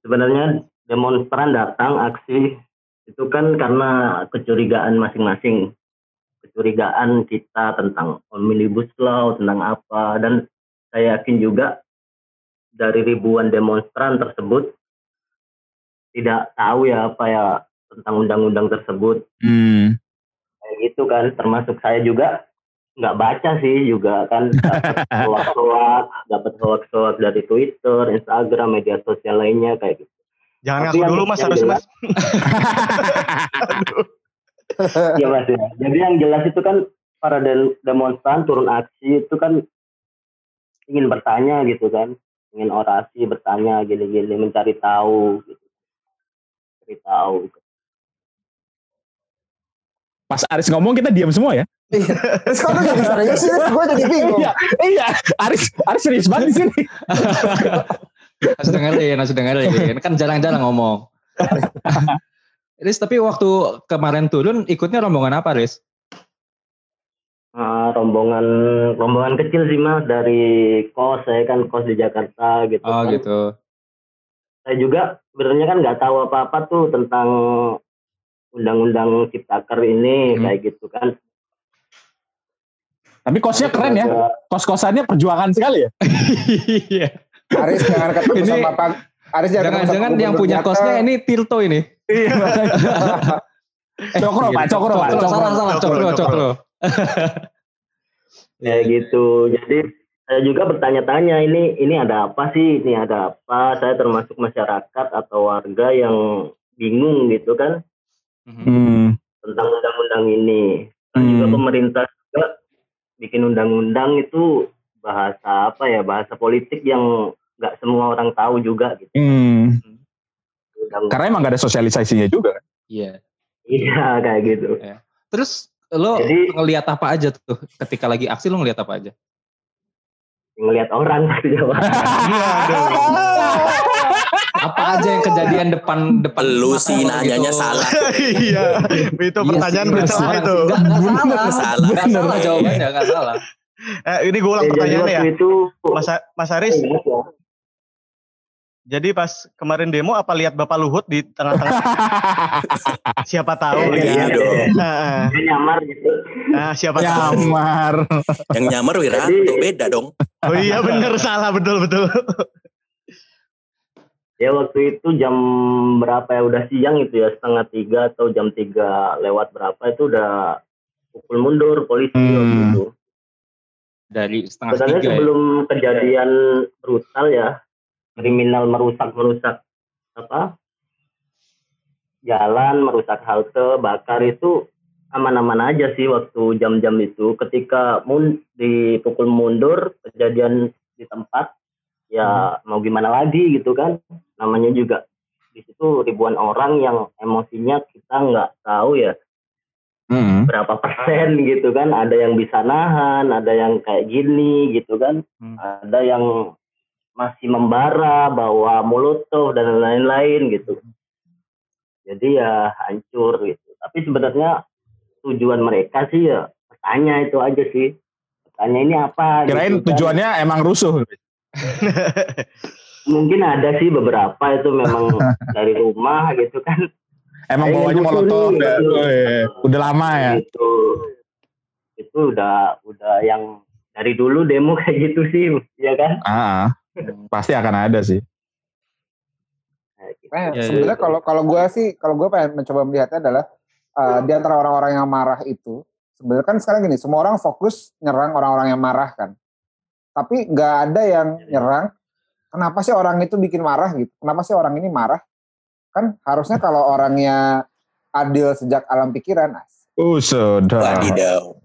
Speaker 6: sebenarnya demonstran datang aksi itu kan karena kecurigaan masing-masing. Kecurigaan kita tentang omnibus law tentang apa dan saya yakin juga dari ribuan demonstran tersebut tidak tahu ya apa ya tentang undang-undang tersebut.
Speaker 3: Hmm.
Speaker 6: kayak gitu kan termasuk saya juga nggak baca sih juga kan dapat [laughs] hoax-hoax dapat hoax-hoax dari Twitter, Instagram, media sosial lainnya kayak gitu.
Speaker 2: Jangan
Speaker 6: Tapi
Speaker 2: ngaku dulu mas harus
Speaker 6: jelas-
Speaker 2: mas. [laughs]
Speaker 6: Iya mas ya. Jadi yang jelas itu kan para de- demonstran turun aksi itu kan ingin bertanya gitu kan, ingin orasi bertanya gini-gini mencari tahu gitu. Mencari tahu.
Speaker 3: Pas Aris ngomong kita diam semua ya.
Speaker 5: Terus kok lu jadi serius sih? Gue jadi bingung.
Speaker 3: Iya, iya. Aris Aris serius banget di sini.
Speaker 1: Harus dengerin, harus dengerin. [laughs] Kan jarang-jarang ngomong. [laughs] Riz, tapi waktu kemarin turun ikutnya rombongan apa, Riz?
Speaker 6: Ah, rombongan rombongan kecil sih mas dari kos saya kan kos di Jakarta gitu.
Speaker 1: Oh
Speaker 6: kan.
Speaker 1: gitu.
Speaker 6: Saya juga sebenarnya kan nggak tahu apa-apa tuh tentang undang-undang ciptaker ini
Speaker 1: Hmm.
Speaker 6: kayak gitu kan.
Speaker 3: Tapi kosnya keren ya. Kos-kosannya perjuangan sekali ya.
Speaker 1: Iya.
Speaker 5: Aris jangan ketemu
Speaker 1: Ini-
Speaker 5: sama Pak. Aris jangan
Speaker 1: Jangan-jangan yang punya kosnya ini Tirto ini. [laughs]
Speaker 3: Cokro, Pak, Cokro, Pak.
Speaker 1: Cokro,
Speaker 3: Cokro.
Speaker 1: salah, salah,
Speaker 2: Cokro,
Speaker 1: Cokro,
Speaker 2: Cokro.
Speaker 1: Cokro.
Speaker 6: kayak gitu jadi saya juga bertanya-tanya ini ini ada apa sih ini ada apa saya termasuk masyarakat atau warga yang bingung gitu kan
Speaker 1: Mhm.
Speaker 3: Hmm.
Speaker 6: tentang undang-undang ini juga
Speaker 3: Hmm.
Speaker 6: pemerintah juga bikin undang-undang itu bahasa apa ya bahasa politik yang nggak semua orang tahu juga gitu
Speaker 3: Hmm.
Speaker 6: Undang-
Speaker 3: Karena emang gak ada sosialisasinya juga. kan?
Speaker 1: Iya.
Speaker 6: iya kayak gitu
Speaker 1: Terus lo
Speaker 6: Jadi-
Speaker 1: ngelihat apa aja tuh ketika lagi aksi lo ngelihat apa aja?
Speaker 6: ngelihat orang [laughs] pasti [laughs] jawab
Speaker 1: Apa aja yang kejadian depan depan
Speaker 4: Lu sih
Speaker 1: lo
Speaker 4: nanyanya
Speaker 1: gitu?
Speaker 4: salah. [laughs]
Speaker 2: Iya. Itu pertanyaan
Speaker 1: Iya sih,
Speaker 2: bersalah
Speaker 1: nggak
Speaker 2: itu.
Speaker 1: Enggak, enggak salah.
Speaker 4: Salah.
Speaker 1: Enggak salah jawabannya, enggak salah.
Speaker 2: Eh, ini gue ulang
Speaker 6: Ya, jadi
Speaker 2: pertanyaannya ya.
Speaker 6: itu
Speaker 2: Mas, Mas Aris, jadi pas kemarin demo apa lihat Bapak Luhut di tengah-tengah? [laughs] siapa tahu
Speaker 6: Iya,
Speaker 2: ya.
Speaker 4: iya dong.
Speaker 2: Nah,
Speaker 6: dia nyamar gitu
Speaker 2: nah, siapa tahu.
Speaker 3: Nyamar.
Speaker 4: Yang nyamar Wiranto beda dong.
Speaker 2: Oh iya bener salah betul betul.
Speaker 6: Ya waktu itu jam berapa ya udah siang itu ya setengah tiga atau jam tiga lewat berapa itu udah pukul mundur polisi
Speaker 3: Hmm.
Speaker 6: waktu itu.
Speaker 1: Dari setengah
Speaker 6: Sebenarnya
Speaker 1: tiga ya.
Speaker 6: sebelum kejadian brutal ya kriminal merusak merusak apa jalan merusak halte bakar itu aman-aman aja sih waktu jam-jam itu ketika mun dipukul mundur kejadian di tempat ya mau gimana lagi gitu kan namanya juga di situ ribuan orang yang emosinya kita nggak tahu ya
Speaker 3: Hmm.
Speaker 6: berapa persen gitu kan ada yang bisa nahan ada yang kayak gini gitu kan
Speaker 2: Hmm.
Speaker 6: ada yang masih membara bawa molotov dan lain-lain gitu jadi ya hancur gitu tapi sebenarnya tujuan mereka sih ya bertanya itu aja sih bertanya ini apa
Speaker 3: Kirain
Speaker 6: gitu kan.
Speaker 3: tujuannya emang rusuh. [laughs]
Speaker 6: mungkin ada sih beberapa itu memang [laughs] dari rumah gitu kan
Speaker 3: Emang bawanya molotov. ya.
Speaker 6: gitu.
Speaker 3: Oh, iya. Udah lama ya.
Speaker 6: itu itu udah udah yang dari dulu demo kayak gitu sih ya kan
Speaker 3: Ah, pasti akan ada sih.
Speaker 6: Kayak gitu.
Speaker 5: Eh,
Speaker 1: Iya,
Speaker 5: sebenarnya kalau kalau gue sih kalau gue pengen mencoba melihatnya adalah eh, di antara orang-orang yang marah itu sebenarnya kan sekarang gini semua orang fokus nyerang orang-orang yang marah kan tapi nggak ada yang nyerang kenapa sih orang itu bikin marah gitu kenapa sih orang ini marah kan harusnya kalau orangnya adil sejak alam pikiran
Speaker 3: Uh, sudah.
Speaker 4: Wadidaw.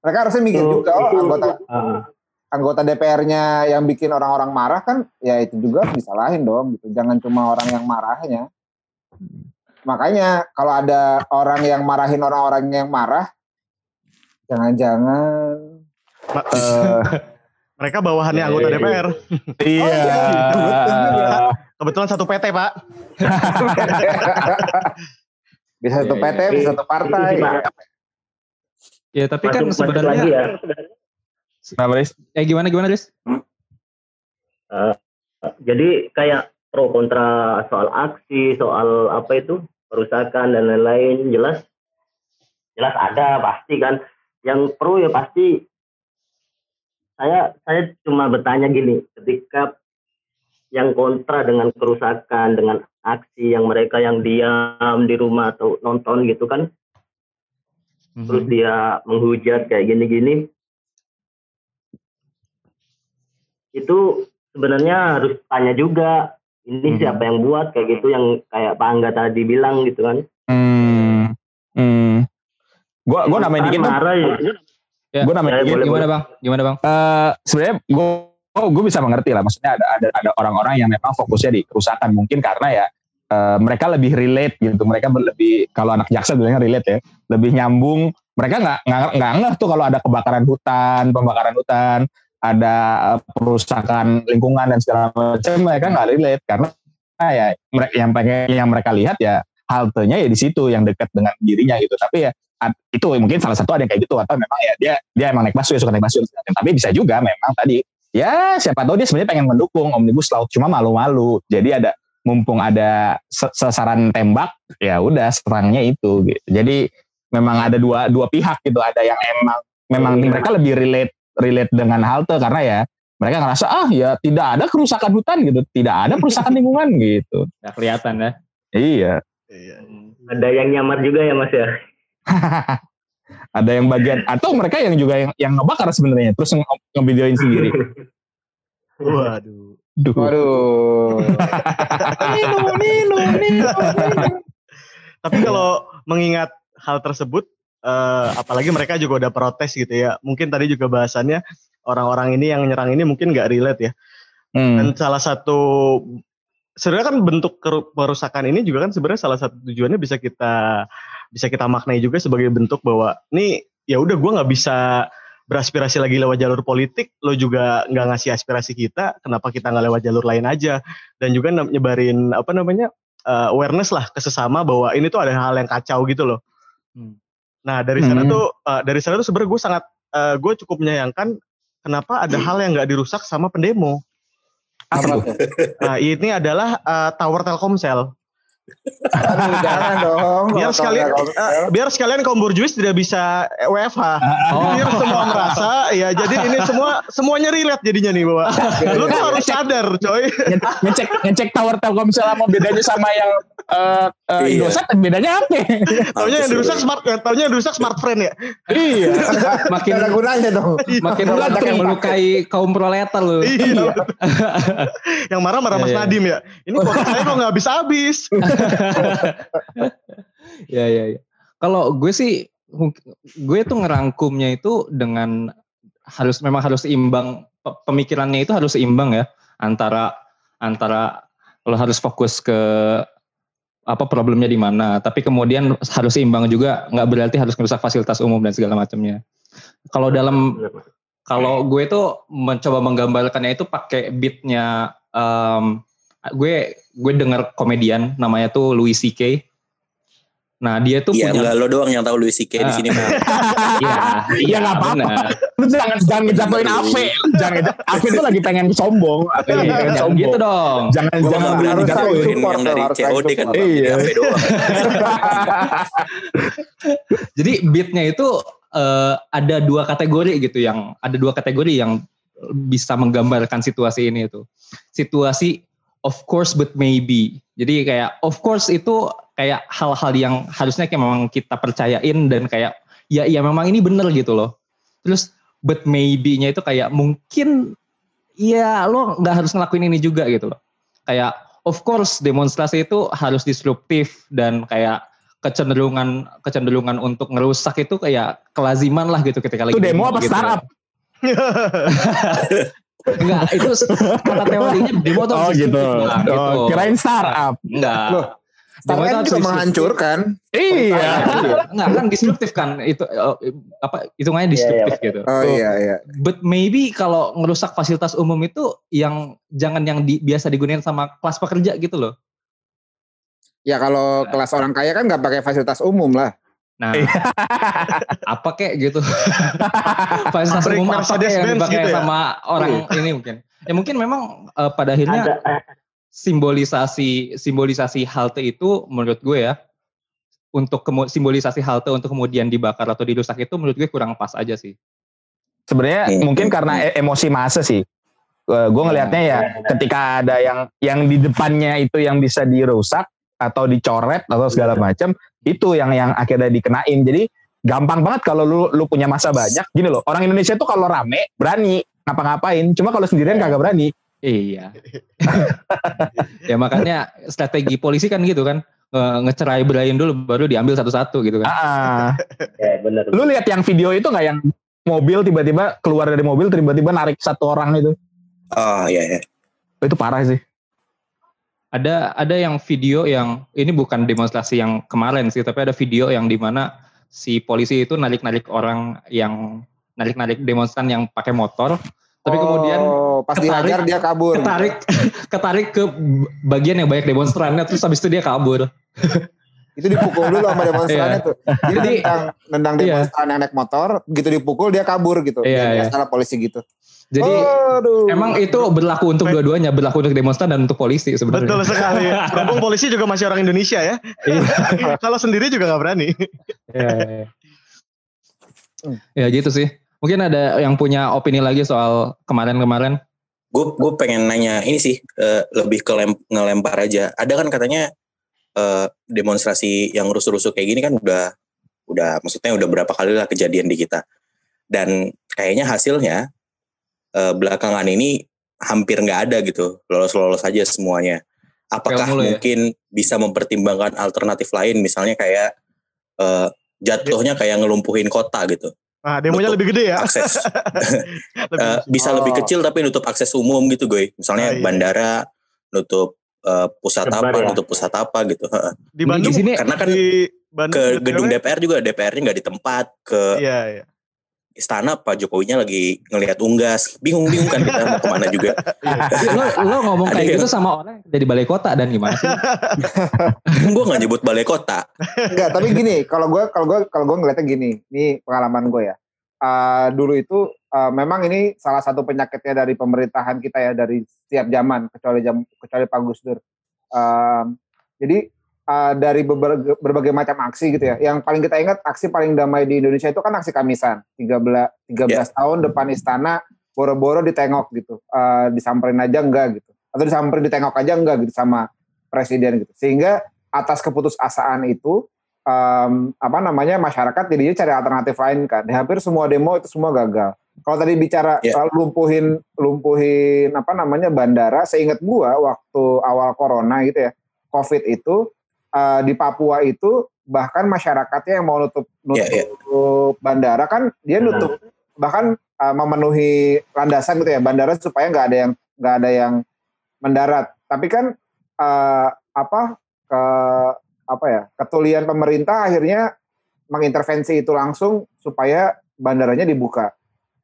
Speaker 5: mereka harusnya mikir
Speaker 6: Itu-
Speaker 5: juga oh anggota
Speaker 6: Ah,
Speaker 5: anggota DPR-nya yang bikin orang-orang marah kan ya itu juga disalahin dong gitu. Jangan cuma orang yang marahnya. Makanya kalau ada orang yang marahin orang-orang yang marah jangan-jangan eh, [laughs]
Speaker 2: Mereka bawahannya anggota
Speaker 6: Iya, iya.
Speaker 2: DPR.
Speaker 3: Iya.
Speaker 5: betul juga. [laughs]
Speaker 2: Kebetulan satu PT pak. [laughs]
Speaker 5: bisa satu
Speaker 1: Iya,
Speaker 5: PT,
Speaker 1: iya.
Speaker 5: bisa satu partai.
Speaker 6: Pak.
Speaker 1: Ya tapi kan
Speaker 6: masuk, masuk
Speaker 1: sebenarnya
Speaker 6: lagi ya
Speaker 3: Riz?
Speaker 1: eh gimana gimana Riz?
Speaker 6: Eh, jadi kayak pro kontra soal aksi, soal apa itu perusakan dan lain-lain jelas jelas ada pasti kan. Yang pro ya pasti saya saya cuma bertanya gini, ketika yang kontra dengan kerusakan, dengan aksi yang mereka yang diam di rumah atau nonton gitu kan, terus dia menghujat kayak gini-gini, itu sebenarnya harus tanya juga ini
Speaker 3: Mhm.
Speaker 6: siapa yang buat kayak gitu yang kayak Pak Angga tadi bilang gitu kan.
Speaker 3: Hmm. Hmm. Gua gua nambahin
Speaker 6: Kan
Speaker 3: dikit
Speaker 6: marah ya.
Speaker 1: Ya.
Speaker 3: Gua nambahin
Speaker 6: Ya, boleh,
Speaker 1: Gimana bang? Gimana bang?
Speaker 3: Eh, sebenarnya gue oh, gue bisa mengerti lah. Maksudnya ada ada ada orang-orang yang memang fokusnya di kerusakan. Mungkin karena ya eh, mereka lebih relate gitu. Mereka lebih kalau anak jaksa bilangnya relate ya. Lebih nyambung. Mereka nggak nggak nggak ngeh tuh kalau ada kebakaran hutan pembakaran hutan ada perusakan lingkungan dan segala macam. Mereka nggak relate. Karena ya mereka yang pengen yang mereka lihat ya haltenya ya di situ yang dekat dengan dirinya gitu. Tapi ya itu mungkin salah satu ada yang kayak gitu atau memang ya dia dia emang naik busway suka naik macam. tapi bisa juga memang tadi ya siapa tahu dia sebenarnya pengen mendukung omnibus law cuma malu-malu jadi ada mumpung ada sasaran tembak ya udah serangnya itu gitu. jadi memang ada dua dua pihak gitu ada yang emang memang
Speaker 6: Iya.
Speaker 3: mereka lebih relate relate dengan halte karena ya mereka ngerasa ah ya tidak ada kerusakan hutan gitu tidak ada kerusakan [laughs] lingkungan gitu
Speaker 1: Nggak kelihatan ya.
Speaker 3: iya
Speaker 2: Iya.
Speaker 6: Ada yang nyamar juga ya Mas ya. [laughs]
Speaker 3: ada yang bagian atau mereka yang juga yang yang ngebakar sebenarnya terus nge ngevideoin sendiri [laughs]
Speaker 2: Waduh.
Speaker 3: Duh.
Speaker 5: Waduh.
Speaker 3: Nino, Nino, Nino.
Speaker 2: Tapi kalau mengingat hal tersebut, eh, apalagi mereka juga udah protes gitu ya. Mungkin tadi juga bahasannya orang-orang ini yang nyerang ini mungkin nggak relate ya.
Speaker 3: Hmm.
Speaker 2: Dan salah satu sebenarnya kan bentuk keru- perusakan ini juga kan sebenarnya salah satu tujuannya bisa kita bisa kita maknai juga sebagai bentuk bahwa nih ya udah gue nggak bisa beraspirasi lagi lewat jalur politik, lo juga nggak ngasih aspirasi kita, kenapa kita nggak lewat jalur lain aja? Dan juga nyebarin apa namanya uh, awareness lah ke sesama bahwa ini tuh ada hal yang kacau gitu loh.
Speaker 1: Hmm.
Speaker 2: Nah dari sana
Speaker 3: Hmm.
Speaker 2: tuh uh, dari sana tuh sebenarnya gue sangat uh, gue cukup menyayangkan kenapa ada hal yang nggak dirusak sama pendemo.
Speaker 3: Apa tuh?
Speaker 2: Nah ini adalah uh, tower Telkomsel.
Speaker 5: Aduh, jangan dong.
Speaker 2: Biar sekalian, uh, biar sekalian kaum borjuis tidak bisa WFH.
Speaker 1: Oh.
Speaker 2: Biar semua merasa, ya jadi ini semua semuanya relate jadinya nih bahwa lu tuh harus sadar, coy.
Speaker 3: Nge- ngecek ngecek tower Telkomsel sama bedanya sama yang eh eh,
Speaker 4: Iya.
Speaker 3: Indosat bedanya apa?
Speaker 2: Taunya yang dirusak smart, eh, taunya yang dirusak smart friend ya.
Speaker 3: iya.
Speaker 1: Makin
Speaker 5: ada gunanya dong.
Speaker 1: makin
Speaker 5: Nggak ada
Speaker 1: banyak yang melukai kaum proletar lu.
Speaker 2: Iya. yang marah marah Mas
Speaker 1: Iya, iya.
Speaker 2: Nadim ya. Ini kok saya kok nggak habis-habis. [laughs] [laughs]
Speaker 1: Ya ya ya. Kalau gue sih gue tuh ngerangkumnya itu dengan harus memang harus imbang pe- pemikirannya itu harus seimbang ya antara antara lo harus fokus ke apa problemnya di mana tapi kemudian harus seimbang juga nggak berarti harus merusak fasilitas umum dan segala macamnya kalau dalam kalau gue tuh mencoba menggambarkannya itu pakai beatnya em, gue gue dengar komedian namanya tuh Louis C.K. Nah dia tuh
Speaker 4: Iya,
Speaker 1: punya
Speaker 4: enggak lo doang yang tahu Louis CK di
Speaker 1: Ah.
Speaker 4: sini. [laughs]
Speaker 1: Iya,
Speaker 3: Iya, nggak apa-apa. Lu jangan jangan ngejatuhin Ave. Jangan ngejat- Ave itu lagi pengen sombong. Ave lagi [laughs]
Speaker 1: Iya,
Speaker 3: pengen sombong.
Speaker 1: gitu dong.
Speaker 3: Jangan
Speaker 4: Gue
Speaker 3: jangan berani jatuhin.
Speaker 4: yang dari
Speaker 5: harus
Speaker 4: COD kan bang,
Speaker 3: Iya.
Speaker 4: Doang. [laughs]
Speaker 1: Jadi beatnya itu eh, ada dua kategori gitu yang ada dua kategori yang bisa menggambarkan situasi ini itu. Situasi of course but maybe. Jadi kayak of course itu kayak hal-hal yang harusnya kayak memang kita percayain dan kayak ya ya memang ini bener gitu loh. Terus but maybe-nya itu kayak mungkin ya lo nggak harus ngelakuin ini juga gitu loh. Kayak of course demonstrasi itu harus disruptif dan kayak kecenderungan kecenderungan untuk ngerusak itu kayak kelaziman lah gitu ketika lagi
Speaker 3: Itu demo apa
Speaker 1: gitu.
Speaker 3: startup? [laughs]
Speaker 1: Enggak, itu kata teorinya demo tuh
Speaker 3: Oh
Speaker 1: harus
Speaker 3: gitu.
Speaker 1: disruptif lah, gitu.
Speaker 3: Oh, kirain startup.
Speaker 1: Enggak.
Speaker 5: Loh, Startup
Speaker 1: harus
Speaker 5: juga
Speaker 1: disruptif.
Speaker 5: menghancurkan.
Speaker 3: Iya.
Speaker 1: Enggak kan disruptif kan itu eh, apa hitungannya
Speaker 6: Iya,
Speaker 1: disruptif gitu.
Speaker 5: Oh iya iya.
Speaker 1: But maybe kalau ngerusak fasilitas umum itu yang jangan yang di- biasa digunakan sama kelas pekerja gitu loh.
Speaker 5: Ya kalau kelas orang kaya kan nggak pakai fasilitas umum lah.
Speaker 1: Nah, [laughs] apa kek gitu. [laughs] fasilitas umum apa kek yang dipakai
Speaker 2: gitu ya?
Speaker 1: sama orang ini mungkin. Ya mungkin memang eh, pada akhirnya
Speaker 6: Ada, eh,
Speaker 1: simbolisasi simbolisasi halte itu menurut gue ya untuk kemu- simbolisasi halte untuk kemudian dibakar atau dirusak itu menurut gue kurang pas aja sih.
Speaker 3: Sebenarnya
Speaker 4: Hmm.
Speaker 3: mungkin karena e- emosi masa sih. gue ngelihatnya ya ketika ada yang yang di depannya itu yang bisa dirusak atau dicoret atau segala macam itu yang yang akhirnya dikenain. Jadi gampang banget kalau lu lu punya masa banyak. Gini loh, orang Indonesia tuh kalau rame berani ngapa-ngapain. Cuma kalau sendirian kagak berani.
Speaker 1: Iya. [laughs] ya makanya strategi polisi kan gitu kan nge- ngecerai berain dulu baru diambil satu-satu gitu kan.
Speaker 3: Ah,
Speaker 6: ya benar.
Speaker 3: lu lihat yang video itu nggak yang mobil tiba-tiba keluar dari mobil tiba-tiba narik satu orang itu.
Speaker 4: Ah iya ya.
Speaker 3: Itu parah sih.
Speaker 1: Ada ada yang video yang ini bukan demonstrasi yang kemarin sih, tapi ada video yang di mana si polisi itu narik-narik orang yang narik-narik demonstran yang pakai motor, tapi kemudian
Speaker 5: Oh, pas
Speaker 1: ketarik-
Speaker 5: dihajar dia kabur.
Speaker 1: ketarik [laughs] ketarik ke bagian yang banyak demonstrannya, terus habis itu dia kabur. [laughs]
Speaker 5: Itu dipukul dulu sama demonstrannya
Speaker 1: Iya.
Speaker 5: tuh. Jadi
Speaker 1: Jadi,
Speaker 5: nendang, nendang
Speaker 1: iya.
Speaker 5: demonstran yang naik motor, gitu dipukul dia kabur gitu.
Speaker 1: Iya,
Speaker 5: Ya,
Speaker 1: iya.
Speaker 5: biasalah polisi gitu.
Speaker 1: Jadi
Speaker 5: Aduh.
Speaker 1: emang itu berlaku untuk dua-duanya, berlaku untuk demonstran dan untuk polisi sebenarnya.
Speaker 2: Betul sekali. [laughs] Berhubung polisi juga masih orang Indonesia ya. [laughs] Kalau sendiri juga nggak berani.
Speaker 1: Iya, iya. Ya gitu sih. Mungkin ada yang punya opini lagi soal kemarin-kemarin.
Speaker 4: Gue gue pengen nanya ini sih eh, lebih ke lem- ngelempar aja. Ada kan katanya eh, demonstrasi yang rusuh-rusuh kayak gini kan udah udah maksudnya udah berapa kali lah kejadian di kita. Dan kayaknya hasilnya eh, belakangan ini hampir nggak ada gitu. Lolos-lolos aja semuanya. Apakah
Speaker 1: mulu ya?
Speaker 4: mungkin bisa mempertimbangkan alternatif lain misalnya kayak eh, jatuhnya kayak ngelumpuhin kota gitu.
Speaker 2: Nah, demonya lebih gede ya.
Speaker 4: Akses [laughs]
Speaker 2: Lebih-
Speaker 4: Eh, bisa
Speaker 5: Oh.
Speaker 4: lebih kecil tapi nutup akses umum gitu gue. Misalnya
Speaker 2: Ah, iya.
Speaker 4: bandara nutup eh, pusat
Speaker 6: Sebar
Speaker 4: apa,
Speaker 6: ya?
Speaker 4: nutup pusat apa gitu. Heeh. [laughs]
Speaker 2: di
Speaker 1: Di
Speaker 2: Bandung
Speaker 1: sini
Speaker 4: Karena kan
Speaker 2: di Bandung
Speaker 4: ke gedung DPR juga DPR-nya nggak di tempat, ke
Speaker 2: Iya, iya.
Speaker 4: Istana Pak Jokowinya lagi ngelihat unggas, bingung-bingung kan kita mau ke mana juga.
Speaker 1: lo, lo ngomong kayak gitu sama orang yang dari balai kota dan gimana sih? [laughs]
Speaker 4: gue nggak nyebut balai kota.
Speaker 5: Enggak, tapi gini, kalau gue kalau gue kalau gue ngeliatnya gini, ini pengalaman gue ya. Eh, dulu itu eh, memang ini salah satu penyakitnya dari pemerintahan kita ya dari setiap zaman kecuali jam kecuali Pak Gus Dur. Eh, jadi eh, dari berbagai, berbagai macam aksi gitu ya. Yang paling kita ingat aksi paling damai di Indonesia itu kan aksi Kamisan. 13 13 tahun depan istana boro-boro ditengok gitu. Eh, disamperin aja enggak gitu. Atau disamperin ditengok aja enggak gitu sama presiden gitu. Sehingga atas keputusasaan itu em, apa namanya masyarakat jadinya cari alternatif lain kan. Di hampir semua demo itu semua gagal. Kalau tadi bicara
Speaker 4: Ya.
Speaker 5: soal lumpuhin lumpuhin apa namanya bandara, seingat gua waktu awal corona gitu ya, covid itu eh, di Papua itu bahkan masyarakatnya yang mau nutup nutup
Speaker 4: Ya, ya.
Speaker 5: bandara kan dia nutup bahkan eh, memenuhi landasan gitu ya bandara supaya nggak ada yang nggak ada yang mendarat. Tapi kan eh, apa ke apa ya ketulian pemerintah akhirnya mengintervensi itu langsung supaya bandaranya dibuka.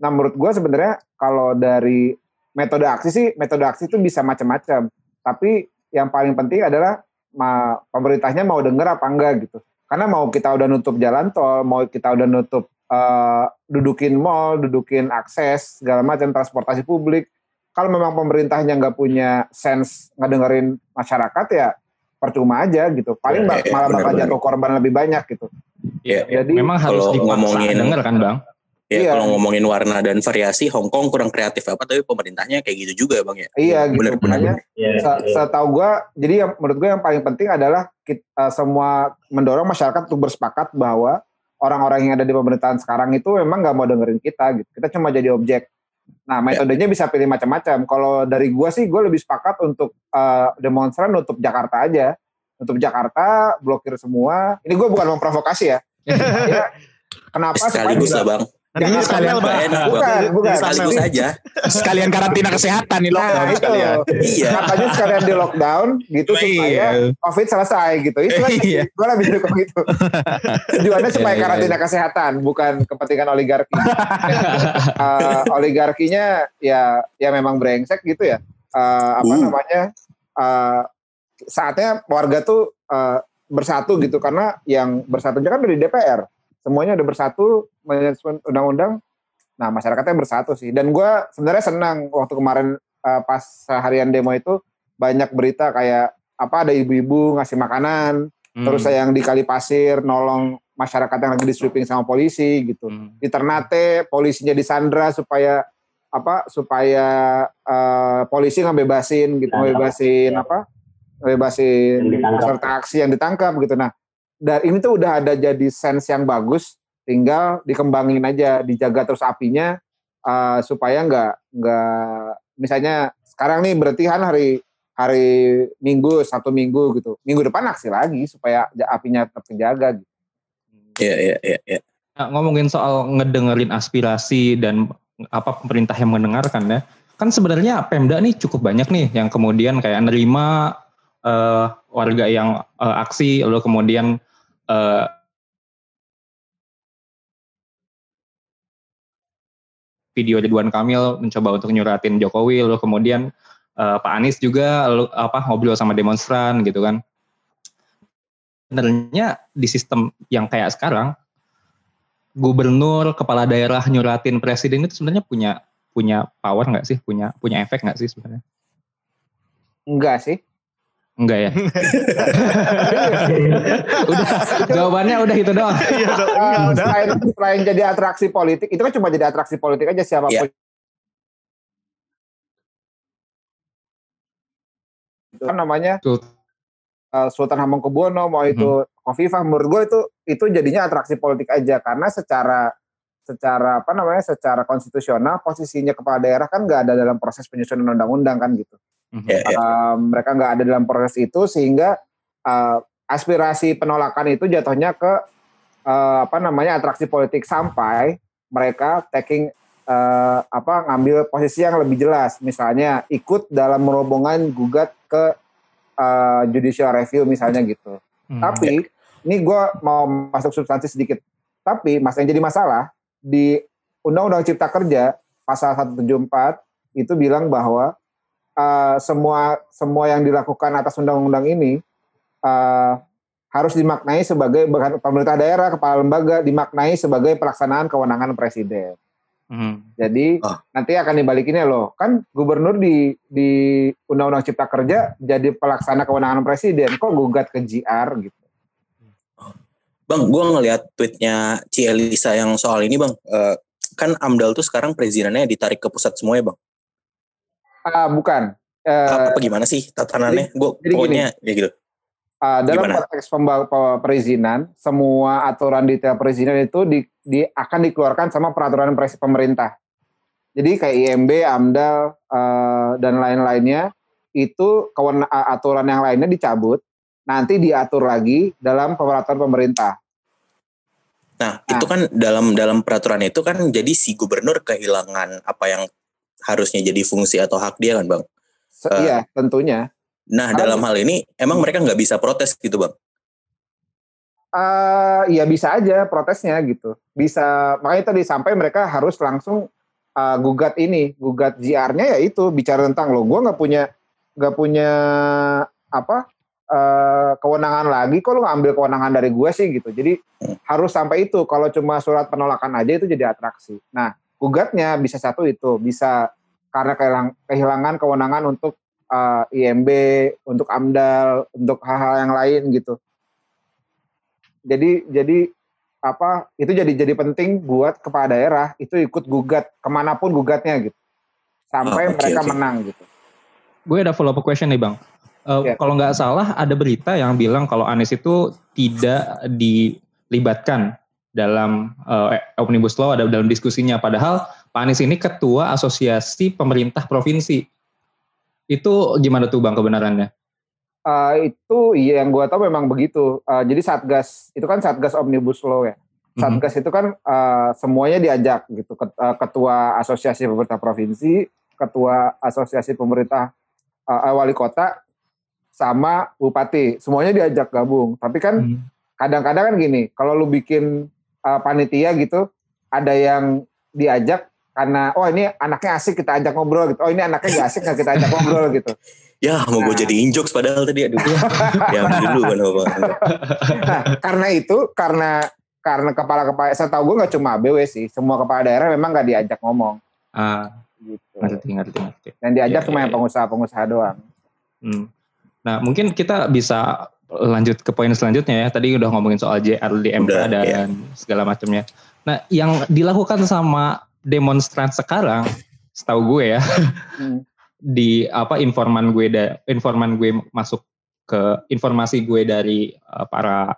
Speaker 5: Nah menurut gue sebenarnya kalau dari metode aksi sih metode aksi itu bisa macam-macam. Tapi yang paling penting adalah ma- pemerintahnya mau denger apa enggak gitu. Karena mau kita udah nutup jalan tol, mau kita udah nutup eh, dudukin mall, dudukin akses segala macam transportasi publik. Kalau memang pemerintahnya nggak punya sense ngedengerin masyarakat ya percuma aja gitu. Paling
Speaker 4: Ya, ya,
Speaker 5: malah bakal jatuh korban lebih banyak gitu.
Speaker 4: Ya,
Speaker 5: Jadi
Speaker 1: Memang harus dipaksa
Speaker 4: ngomongin-
Speaker 1: denger kan bang?
Speaker 4: Ya
Speaker 5: Iya.
Speaker 4: kalau ngomongin warna dan variasi Hong Kong kurang kreatif apa tapi pemerintahnya kayak gitu juga bang ya.
Speaker 5: iya gitu.
Speaker 4: Bener, bener.
Speaker 5: Makanya
Speaker 6: Ya,
Speaker 5: se-
Speaker 6: ya.
Speaker 5: setahu gue, jadi yang menurut gue yang paling penting adalah kita semua mendorong masyarakat untuk bersepakat bahwa orang-orang yang ada di pemerintahan sekarang itu memang nggak mau dengerin kita gitu. Kita cuma jadi objek. Nah metodenya bisa pilih macam-macam. Kalau dari gue sih gue lebih sepakat untuk eh, demonstran nutup Jakarta aja, nutup Jakarta, blokir semua. Ini gue bukan memprovokasi ya. [laughs] Ya, Kenapa?
Speaker 4: Sekaligus
Speaker 5: juga-
Speaker 4: lah bang.
Speaker 2: Nanti
Speaker 3: Ini
Speaker 2: jadi
Speaker 3: sekalian
Speaker 4: enak
Speaker 5: Bukan, bukan.
Speaker 4: Sekaligus aja.
Speaker 3: Sekalian karantina kesehatan nih
Speaker 5: Nah,
Speaker 3: lockdown
Speaker 5: itu.
Speaker 3: sekalian.
Speaker 4: Iya.
Speaker 5: Makanya sekalian di lockdown gitu supaya
Speaker 3: Iya.
Speaker 5: COVID selesai gitu. Itu aja
Speaker 3: Iya.
Speaker 5: sih. Gue lebih dukung itu. Tujuannya supaya
Speaker 1: Iya, iya,
Speaker 5: karantina kesehatan, bukan kepentingan oligarki. [laughs] Eh, oligarkinya ya ya memang brengsek gitu ya. Eh, apa
Speaker 4: Uh.
Speaker 5: namanya? eh, saatnya warga tuh eh, bersatu gitu karena yang bersatunya kan dari DPR. Semuanya udah bersatu menyusun undang-undang. Nah masyarakatnya bersatu sih. Dan gue sebenarnya senang waktu kemarin eh, pas seharian demo itu banyak berita kayak apa ada ibu-ibu ngasih makanan,
Speaker 1: Hmm.
Speaker 5: terus yang di kali pasir nolong masyarakat yang lagi di sweeping sama polisi gitu.
Speaker 1: Hmm.
Speaker 5: Di Ternate polisinya disandra supaya apa supaya eh, polisi ngebebasin gitu,
Speaker 6: Ditangkap.
Speaker 5: ngebebasin
Speaker 6: Ya.
Speaker 5: apa? Ngebebasin peserta aksi yang ditangkap gitu. Nah, dari ini tuh udah ada jadi sense yang bagus, tinggal dikembangin aja, dijaga terus apinya eh, supaya nggak nggak misalnya sekarang nih berarti kan hari hari Minggu, Sabtu Minggu gitu. Minggu depan aksi lagi supaya apinya tetap terjaga gitu.
Speaker 4: Iya, iya, iya, iya.
Speaker 1: Nah, ngomongin soal ngedengerin aspirasi dan apa pemerintah yang mendengarkan ya. Kan sebenarnya Pemda nih cukup banyak nih yang kemudian kayak nerima eh, warga yang eh, aksi lalu kemudian eh, video Ridwan Kamil mencoba untuk nyuratin Jokowi lalu kemudian eh, Pak Anies juga lalu, apa ngobrol sama demonstran gitu kan. Sebenarnya di sistem yang kayak sekarang gubernur, kepala daerah nyuratin presiden itu sebenarnya punya punya power nggak sih? Punya punya efek nggak sih sebenarnya?
Speaker 5: Enggak sih.
Speaker 1: Enggak ya. [laughs] udah jawabannya udah itu doang.
Speaker 2: Iya, enggak, udah.
Speaker 5: selain, selain jadi atraksi politik, itu kan cuma jadi atraksi politik aja siapa pun. Itu kan namanya
Speaker 1: Tuh.
Speaker 5: eh, Sultan Hamengkubuwono, mau itu Khofifah, menurut gue itu itu jadinya atraksi politik aja karena secara secara apa namanya secara konstitusional posisinya kepala daerah kan nggak ada dalam proses penyusunan undang-undang kan gitu.
Speaker 4: Iya, iya.
Speaker 5: Uh, mereka nggak ada dalam proses itu sehingga uh, aspirasi penolakan itu jatuhnya ke uh, apa namanya atraksi politik sampai mereka taking uh, apa ngambil posisi yang lebih jelas misalnya ikut dalam rombongan gugat ke uh, judicial review misalnya gitu.
Speaker 1: Hmm.
Speaker 5: Tapi ini gue mau masuk substansi sedikit. Tapi mas yang jadi masalah di Undang-Undang Cipta Kerja pasal 174 itu bilang bahwa uh, semua semua yang dilakukan atas undang-undang ini uh, harus dimaknai sebagai bahkan pemerintah daerah, kepala lembaga dimaknai sebagai pelaksanaan kewenangan presiden.
Speaker 1: Hmm.
Speaker 5: Jadi
Speaker 4: Ah.
Speaker 5: nanti akan dibalikinnya loh. Kan gubernur di di Undang-Undang Cipta Kerja jadi pelaksana kewenangan presiden. Kok gugat ke GR gitu?
Speaker 4: Bang, gue ngeliat tweetnya Ci Elisa yang soal ini bang. Eh, kan AMDAL tuh sekarang perizinannya ditarik ke pusat semua ya bang.
Speaker 5: Ah, bukan. Eh,
Speaker 4: Apa, gimana sih tatanannya? Gue pokoknya ya gitu.
Speaker 5: ah, dalam
Speaker 4: gimana?
Speaker 5: konteks perizinan, semua aturan detail perizinan itu di, di- akan dikeluarkan sama peraturan pres- pemerintah. Jadi kayak IMB, AMDAL eh, dan lain-lainnya itu kewen- a- aturan yang lainnya dicabut, nanti diatur lagi dalam peraturan pemerintah.
Speaker 4: Nah, itu kan dalam dalam peraturan itu kan jadi si gubernur kehilangan apa yang harusnya jadi fungsi atau hak dia kan bang.
Speaker 5: Se-
Speaker 4: Eh.
Speaker 5: Iya, tentunya.
Speaker 4: Nah,
Speaker 5: Kalau-
Speaker 4: dalam hal ini emang mereka nggak bisa protes gitu bang.
Speaker 5: eh ya bisa aja protesnya gitu. Bisa makanya tadi sampai mereka harus langsung eh, gugat ini, gugat JR-nya ya itu bicara tentang lo gua nggak punya nggak punya apa eh, kewenangan lagi kok lo ngambil kewenangan dari gue sih gitu. Jadi harus sampai itu. Kalau cuma surat penolakan aja itu jadi atraksi. Nah, gugatnya bisa satu itu, bisa karena kehilang- kehilangan kewenangan untuk eh, IMB, untuk AMDAL, untuk hal-hal yang lain gitu jadi jadi apa itu jadi jadi penting buat kepala daerah itu ikut gugat ke mana pun gugatnya gitu sampai
Speaker 4: Ah, oke,
Speaker 5: mereka
Speaker 4: oke.
Speaker 5: menang gitu
Speaker 1: Gue ada follow up question nih bang. Eh,
Speaker 5: Ya.
Speaker 1: Kalau nggak salah ada berita yang bilang kalau Anies itu tidak dilibatkan dalam eh, omnibus law ada dalam diskusinya. Padahal Pak Anies ini ketua asosiasi pemerintah provinsi. Itu gimana tuh bang kebenarannya?
Speaker 5: Eh, itu iya yang gua tahu memang begitu Eh, jadi satgas itu kan satgas omnibus law ya
Speaker 1: Mhm.
Speaker 5: satgas itu kan eh, semuanya diajak gitu Ket- ketua asosiasi pemerintah provinsi ketua asosiasi pemerintah eh, wali kota sama bupati semuanya diajak gabung tapi kan
Speaker 1: Hmm.
Speaker 5: kadang-kadang kan gini, kalau lu bikin uh, panitia gitu, ada yang diajak karena oh ini anaknya asik kita ajak ngobrol gitu. Oh ini anaknya gak asik nggak kita ajak ngobrol gitu.
Speaker 4: Ya mau gue
Speaker 5: Nah.
Speaker 4: jadi injok padahal tadi aduh. [laughs] ya dulu kan.
Speaker 5: Nah, karena itu karena karena kepala kepala saya tahu gue nggak cuma BW sih, semua kepala daerah memang nggak diajak ngomong.
Speaker 1: Ah,
Speaker 5: gitu.
Speaker 1: Ngerti, ngerti, ngerti.
Speaker 5: Dan diajak
Speaker 1: Iya,
Speaker 5: cuma
Speaker 1: iya,
Speaker 5: yang
Speaker 1: iya.
Speaker 5: pengusaha-pengusaha doang.
Speaker 1: Hmm. Nah, mungkin kita bisa lanjut ke poin selanjutnya ya. Tadi udah ngomongin soal JR di MK
Speaker 4: Udah,
Speaker 1: dan
Speaker 4: iya.
Speaker 1: segala macamnya. Nah, yang dilakukan sama demonstran sekarang, setahu gue ya,
Speaker 5: Hmm. [laughs]
Speaker 1: di apa informan gue da, informan gue masuk ke informasi gue dari uh, para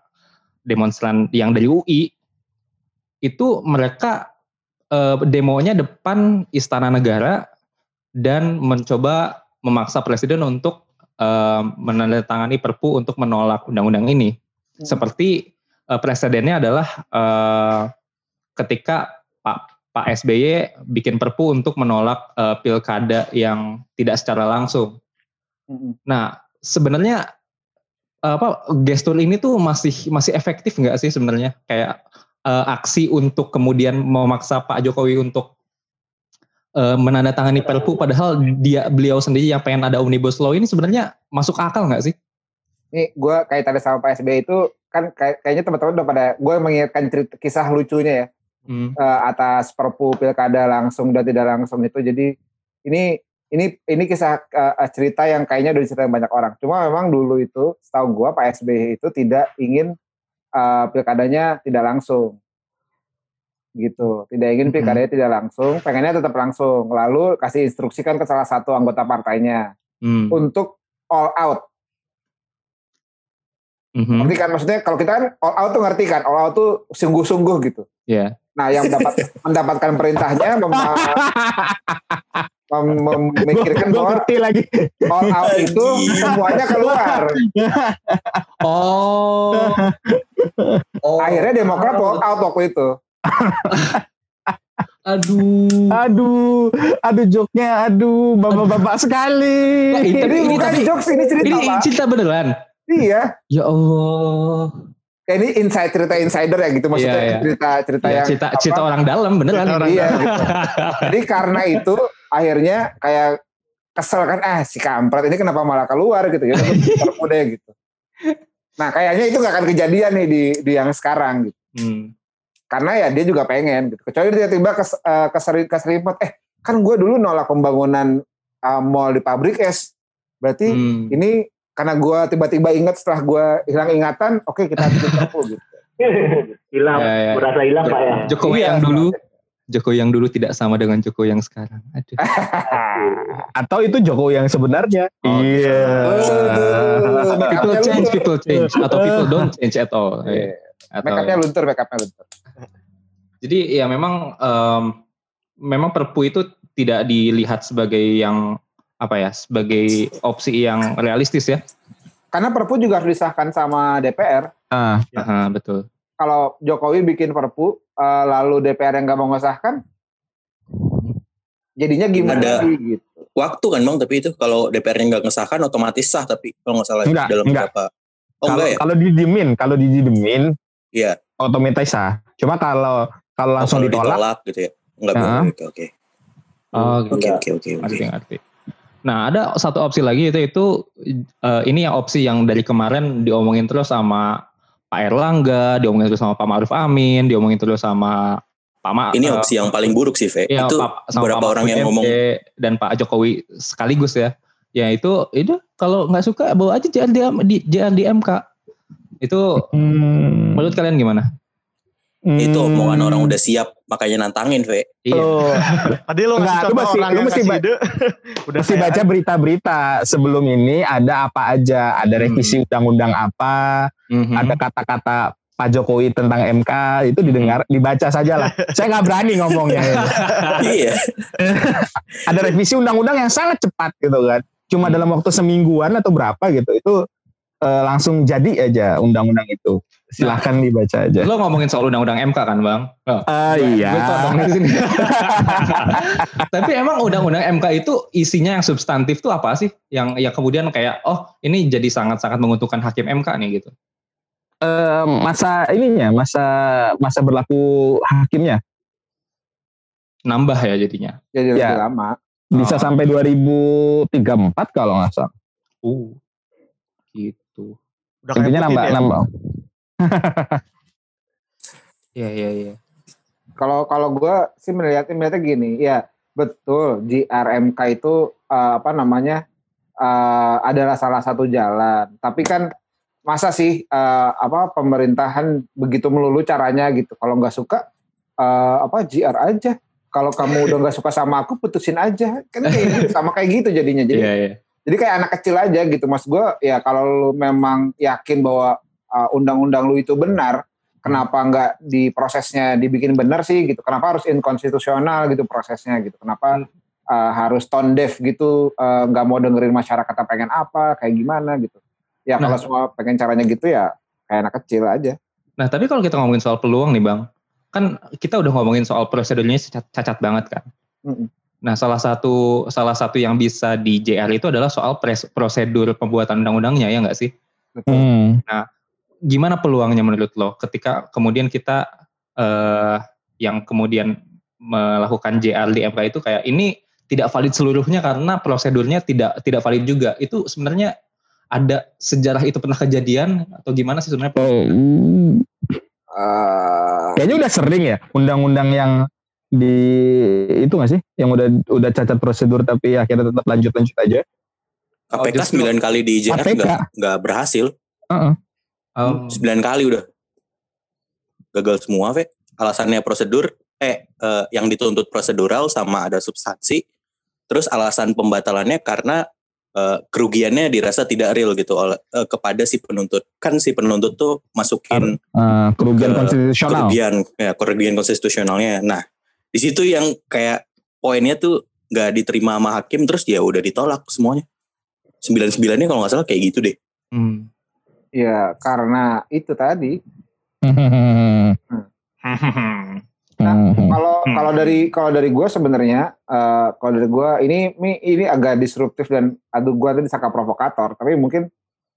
Speaker 1: demonstran yang dari UI itu mereka uh, demonya depan Istana Negara dan mencoba memaksa presiden untuk uh, menandatangani Perpu untuk menolak undang-undang ini.
Speaker 5: Hmm.
Speaker 1: Seperti uh, presidennya adalah uh, ketika Pak Pak SBY bikin Perpu untuk menolak uh, pilkada yang tidak secara langsung.
Speaker 5: Mm-mm.
Speaker 1: Nah, sebenarnya apa gestur ini tuh masih masih efektif nggak sih sebenarnya kayak uh, aksi untuk kemudian memaksa Pak Jokowi untuk uh, menandatangani Perpu padahal dia beliau sendiri yang pengen ada omnibus law ini sebenarnya masuk akal nggak sih?
Speaker 5: Nih gue kayak tadi sama Pak SBY itu kan kayak- kayaknya teman-teman udah pada gue mengingatkan cerita kisah lucunya ya
Speaker 1: Hmm.
Speaker 5: eh, atas perpu pilkada langsung dan tidak langsung itu jadi ini ini ini kisah eh, cerita yang kayaknya udah diceritain banyak orang cuma memang dulu itu setahu gue Pak SBY itu tidak ingin eh, pilkadanya tidak langsung gitu tidak ingin pilkadanya tidak langsung pengennya tetap langsung lalu kasih instruksikan ke salah satu anggota partainya
Speaker 1: Hmm.
Speaker 5: untuk all out
Speaker 1: Mhm.
Speaker 5: Ngerti kan maksudnya kalau kita kan all out tuh ngerti kan, all out tuh sungguh-sungguh gitu.
Speaker 1: Iya.
Speaker 5: Nah, yang mendapat [laughs] mendapatkan perintahnya mem- mem- memikirkan bahwa
Speaker 3: ngerti lagi.
Speaker 5: all out [laughs] itu semuanya keluar.
Speaker 1: Oh. [laughs] oh.
Speaker 5: Akhirnya Demokrat all out waktu itu.
Speaker 1: Aduh.
Speaker 3: Aduh, aduh joknya, aduh bapak-bapak sekali.
Speaker 1: Nah,
Speaker 5: Jadi
Speaker 1: ini
Speaker 5: bukan
Speaker 1: tapi-
Speaker 5: jokes ini cerita
Speaker 1: Ini cerita beneran.
Speaker 5: Iya.
Speaker 1: Ya Allah.
Speaker 5: Kayak ini inside cerita insider ya gitu maksudnya
Speaker 1: Iya, iya.
Speaker 5: cerita cerita
Speaker 1: Ya,
Speaker 5: yang
Speaker 1: cerita
Speaker 5: apa,
Speaker 1: cerita orang dalam beneran.
Speaker 2: Cerita orang
Speaker 1: ini.
Speaker 5: Iya. gitu. Jadi karena itu akhirnya kayak kesel kan ah si kampret ini kenapa malah keluar gitu ya deh gitu. Nah kayaknya itu nggak akan kejadian nih di di yang sekarang gitu.
Speaker 1: Hmm.
Speaker 5: Karena ya dia juga pengen gitu. Kecuali dia tiba-tiba kes, eh, keseri, keseripet eh kan gue dulu nolak pembangunan eh, mall di pabrik es. Berarti
Speaker 1: Hmm.
Speaker 5: ini karena gue tiba-tiba ingat setelah gue hilang ingatan, oke kita [laughs] bikin gitu.
Speaker 6: hilang,
Speaker 1: Ya, ya.
Speaker 6: merasa hilang pak ya.
Speaker 1: Jokowi
Speaker 5: Iya.
Speaker 1: yang dulu Jokowi yang dulu tidak sama dengan Jokowi yang sekarang. Aduh. [laughs]
Speaker 3: Atau itu Jokowi yang sebenarnya.
Speaker 1: Oh,
Speaker 3: iya.
Speaker 5: Aduh, make
Speaker 1: people change, people change atau people don't change at all.
Speaker 5: Iya.
Speaker 1: Atau
Speaker 5: Make upnya luntur, make upnya luntur.
Speaker 1: Jadi ya memang em, memang Perpu itu tidak dilihat sebagai yang apa ya, sebagai opsi yang realistis ya.
Speaker 5: Karena perpu juga harus disahkan sama DPR.
Speaker 3: Ah,
Speaker 1: Aha, betul.
Speaker 5: Kalau Jokowi bikin perpu, eh, lalu DPR yang nggak mau ngesahkan, jadinya gimana
Speaker 4: Ada.
Speaker 5: gitu.
Speaker 4: Waktu kan bang, tapi itu kalau DPR-nya nggak ngesahkan otomatis sah, tapi kalau nggak salah
Speaker 3: Enggak,
Speaker 4: dalam
Speaker 3: enggak.
Speaker 4: beberapa. Oh
Speaker 3: kalau
Speaker 4: enggak ya?
Speaker 3: kalau didimin, kalau didimin,
Speaker 4: Iya.
Speaker 3: otomatis sah. Cuma kalau kalau
Speaker 4: Oh,
Speaker 3: langsung
Speaker 4: kalau
Speaker 3: ditolak,
Speaker 4: gitu ya? Enggak boleh. Oke oke.
Speaker 1: Oh,
Speaker 4: Oke
Speaker 1: gitu.
Speaker 4: oke oke. oke.
Speaker 1: Ngerti, ngerti. Nah, ada satu opsi lagi itu itu eh, ini yang opsi yang dari kemarin diomongin terus sama Pak Erlangga, diomongin terus sama Pak Ma'ruf Amin, diomongin terus sama Pak Ma,
Speaker 4: Ini
Speaker 1: eh,
Speaker 4: opsi yang paling buruk sih, Ve.
Speaker 1: Iya,
Speaker 4: itu
Speaker 1: Pak- sama
Speaker 4: beberapa
Speaker 1: Pak
Speaker 4: orang
Speaker 1: Mahfud
Speaker 4: yang ngomong
Speaker 1: dan Pak Jokowi sekaligus ya. Ya itu itu kalau nggak suka bawa aja JR di, di MK. Itu
Speaker 3: hmm,
Speaker 1: menurut kalian gimana?
Speaker 4: Itu
Speaker 3: hmm,
Speaker 4: omongan orang udah siap, makanya nantangin, Ve.
Speaker 1: Iya.
Speaker 3: oh, [laughs]
Speaker 2: Tadi lo
Speaker 3: Enggak,
Speaker 2: ngasih
Speaker 3: lu
Speaker 2: contoh
Speaker 3: mesti-
Speaker 2: orang
Speaker 3: lu mesti ba-
Speaker 2: ide. [laughs] udah
Speaker 3: mesti baca berita-berita sebelum ini ada apa aja, ada revisi undang-undang apa,
Speaker 1: Mhm.
Speaker 3: ada kata-kata Pak Jokowi tentang MK itu didengar, dibaca saja lah. [laughs] Saya nggak berani ngomongnya. ya.
Speaker 4: iya.
Speaker 3: Ada revisi undang-undang yang sangat cepat gitu kan. Cuma dalam waktu semingguan atau berapa gitu, itu eh, langsung jadi aja undang-undang itu. Silahkan dibaca aja.
Speaker 1: Lo ngomongin soal undang-undang MK kan, Bang? Oh.
Speaker 3: Ah iya.
Speaker 1: Gue di sini. [laughs] Tapi emang undang-undang MK itu isinya yang substantif tuh apa sih? Yang yang kemudian kayak oh ini jadi sangat-sangat menguntungkan hakim MK nih gitu.
Speaker 3: Eh, masa ininya, masa masa berlaku hakimnya
Speaker 1: Nambah ya jadinya.
Speaker 5: Jadi lebih
Speaker 3: Ya.
Speaker 5: lama.
Speaker 3: bisa
Speaker 1: Oh.
Speaker 3: sampai 2034 kalau nggak salah.
Speaker 1: Uh. Gitu.
Speaker 2: udah kayak
Speaker 3: Intinya nambah
Speaker 2: ya.
Speaker 3: nambah.
Speaker 1: Iya iya iya.
Speaker 5: Kalau kalau gue sih melihat melihatnya gini, ya Betul, JRMK itu eh, apa namanya eh, adalah salah satu jalan. Tapi kan masa sih eh, apa pemerintahan begitu melulu caranya gitu. Kalau nggak suka eh, apa JR aja. Kalau kamu udah nggak suka sama aku putusin aja. Kan kayak gitu, sama kayak gitu jadinya. Jadi
Speaker 1: Iya, iya.
Speaker 5: Jadi kayak anak kecil aja gitu mas gue ya kalau lu memang yakin bahwa uh, undang-undang lu itu benar kenapa nggak di prosesnya dibikin benar sih gitu kenapa harus inkonstitusional gitu prosesnya gitu kenapa uh, harus tone deaf gitu uh, nggak mau dengerin masyarakat pengen apa kayak gimana gitu ya
Speaker 1: Nah.
Speaker 5: kalau semua pengen caranya gitu ya kayak anak kecil aja
Speaker 1: Nah, tapi kalau kita ngomongin soal peluang nih, Bang, kan kita udah ngomongin soal prosedurnya cacat, banget kan.
Speaker 5: Mm-mm.
Speaker 1: Nah, salah satu salah satu yang bisa di JR itu adalah soal pres- prosedur pembuatan undang-undangnya ya nggak sih?
Speaker 3: Hmm.
Speaker 1: Gimana peluangnya menurut lo ketika kemudian kita eh, yang kemudian melakukan JR di MK itu kayak ini tidak valid seluruhnya karena prosedurnya tidak tidak valid juga. Itu sebenarnya ada sejarah itu pernah kejadian atau gimana sih sebenarnya?
Speaker 3: Oh.
Speaker 5: Eh,
Speaker 3: Kayaknya udah sering ya undang-undang yang di itu nggak sih yang udah udah cacat prosedur tapi akhirnya tetap lanjut lanjut aja.
Speaker 1: Oh,
Speaker 4: KPK
Speaker 1: justru-
Speaker 4: 9 kali di JR
Speaker 3: KPK.
Speaker 4: nggak nggak berhasil.
Speaker 3: Heeh.
Speaker 1: Oh,
Speaker 4: 9 kali udah. Gagal semua, Ve. Alasannya prosedur, eh, eh, yang dituntut prosedural sama ada substansi. Terus alasan pembatalannya karena eh, kerugiannya dirasa tidak real gitu oleh eh, kepada si penuntut. Kan si penuntut tuh masukin
Speaker 3: Eh, kerugian
Speaker 4: Ke-
Speaker 3: konstitusional.
Speaker 4: kerugian ya kerugian konstitusionalnya. Nah, di situ yang kayak poinnya tuh nggak diterima sama hakim terus ya udah ditolak semuanya. Sembilan sembilannya kalau nggak salah kayak gitu deh.
Speaker 1: hmm.
Speaker 5: ya karena itu tadi [laughs]
Speaker 3: Nah,
Speaker 5: Kalau
Speaker 1: Hmm.
Speaker 5: kalau dari kalau dari gue sebenarnya eh, kalau dari gue ini ini agak disruptif dan aduh gue tadi sangka provokator tapi mungkin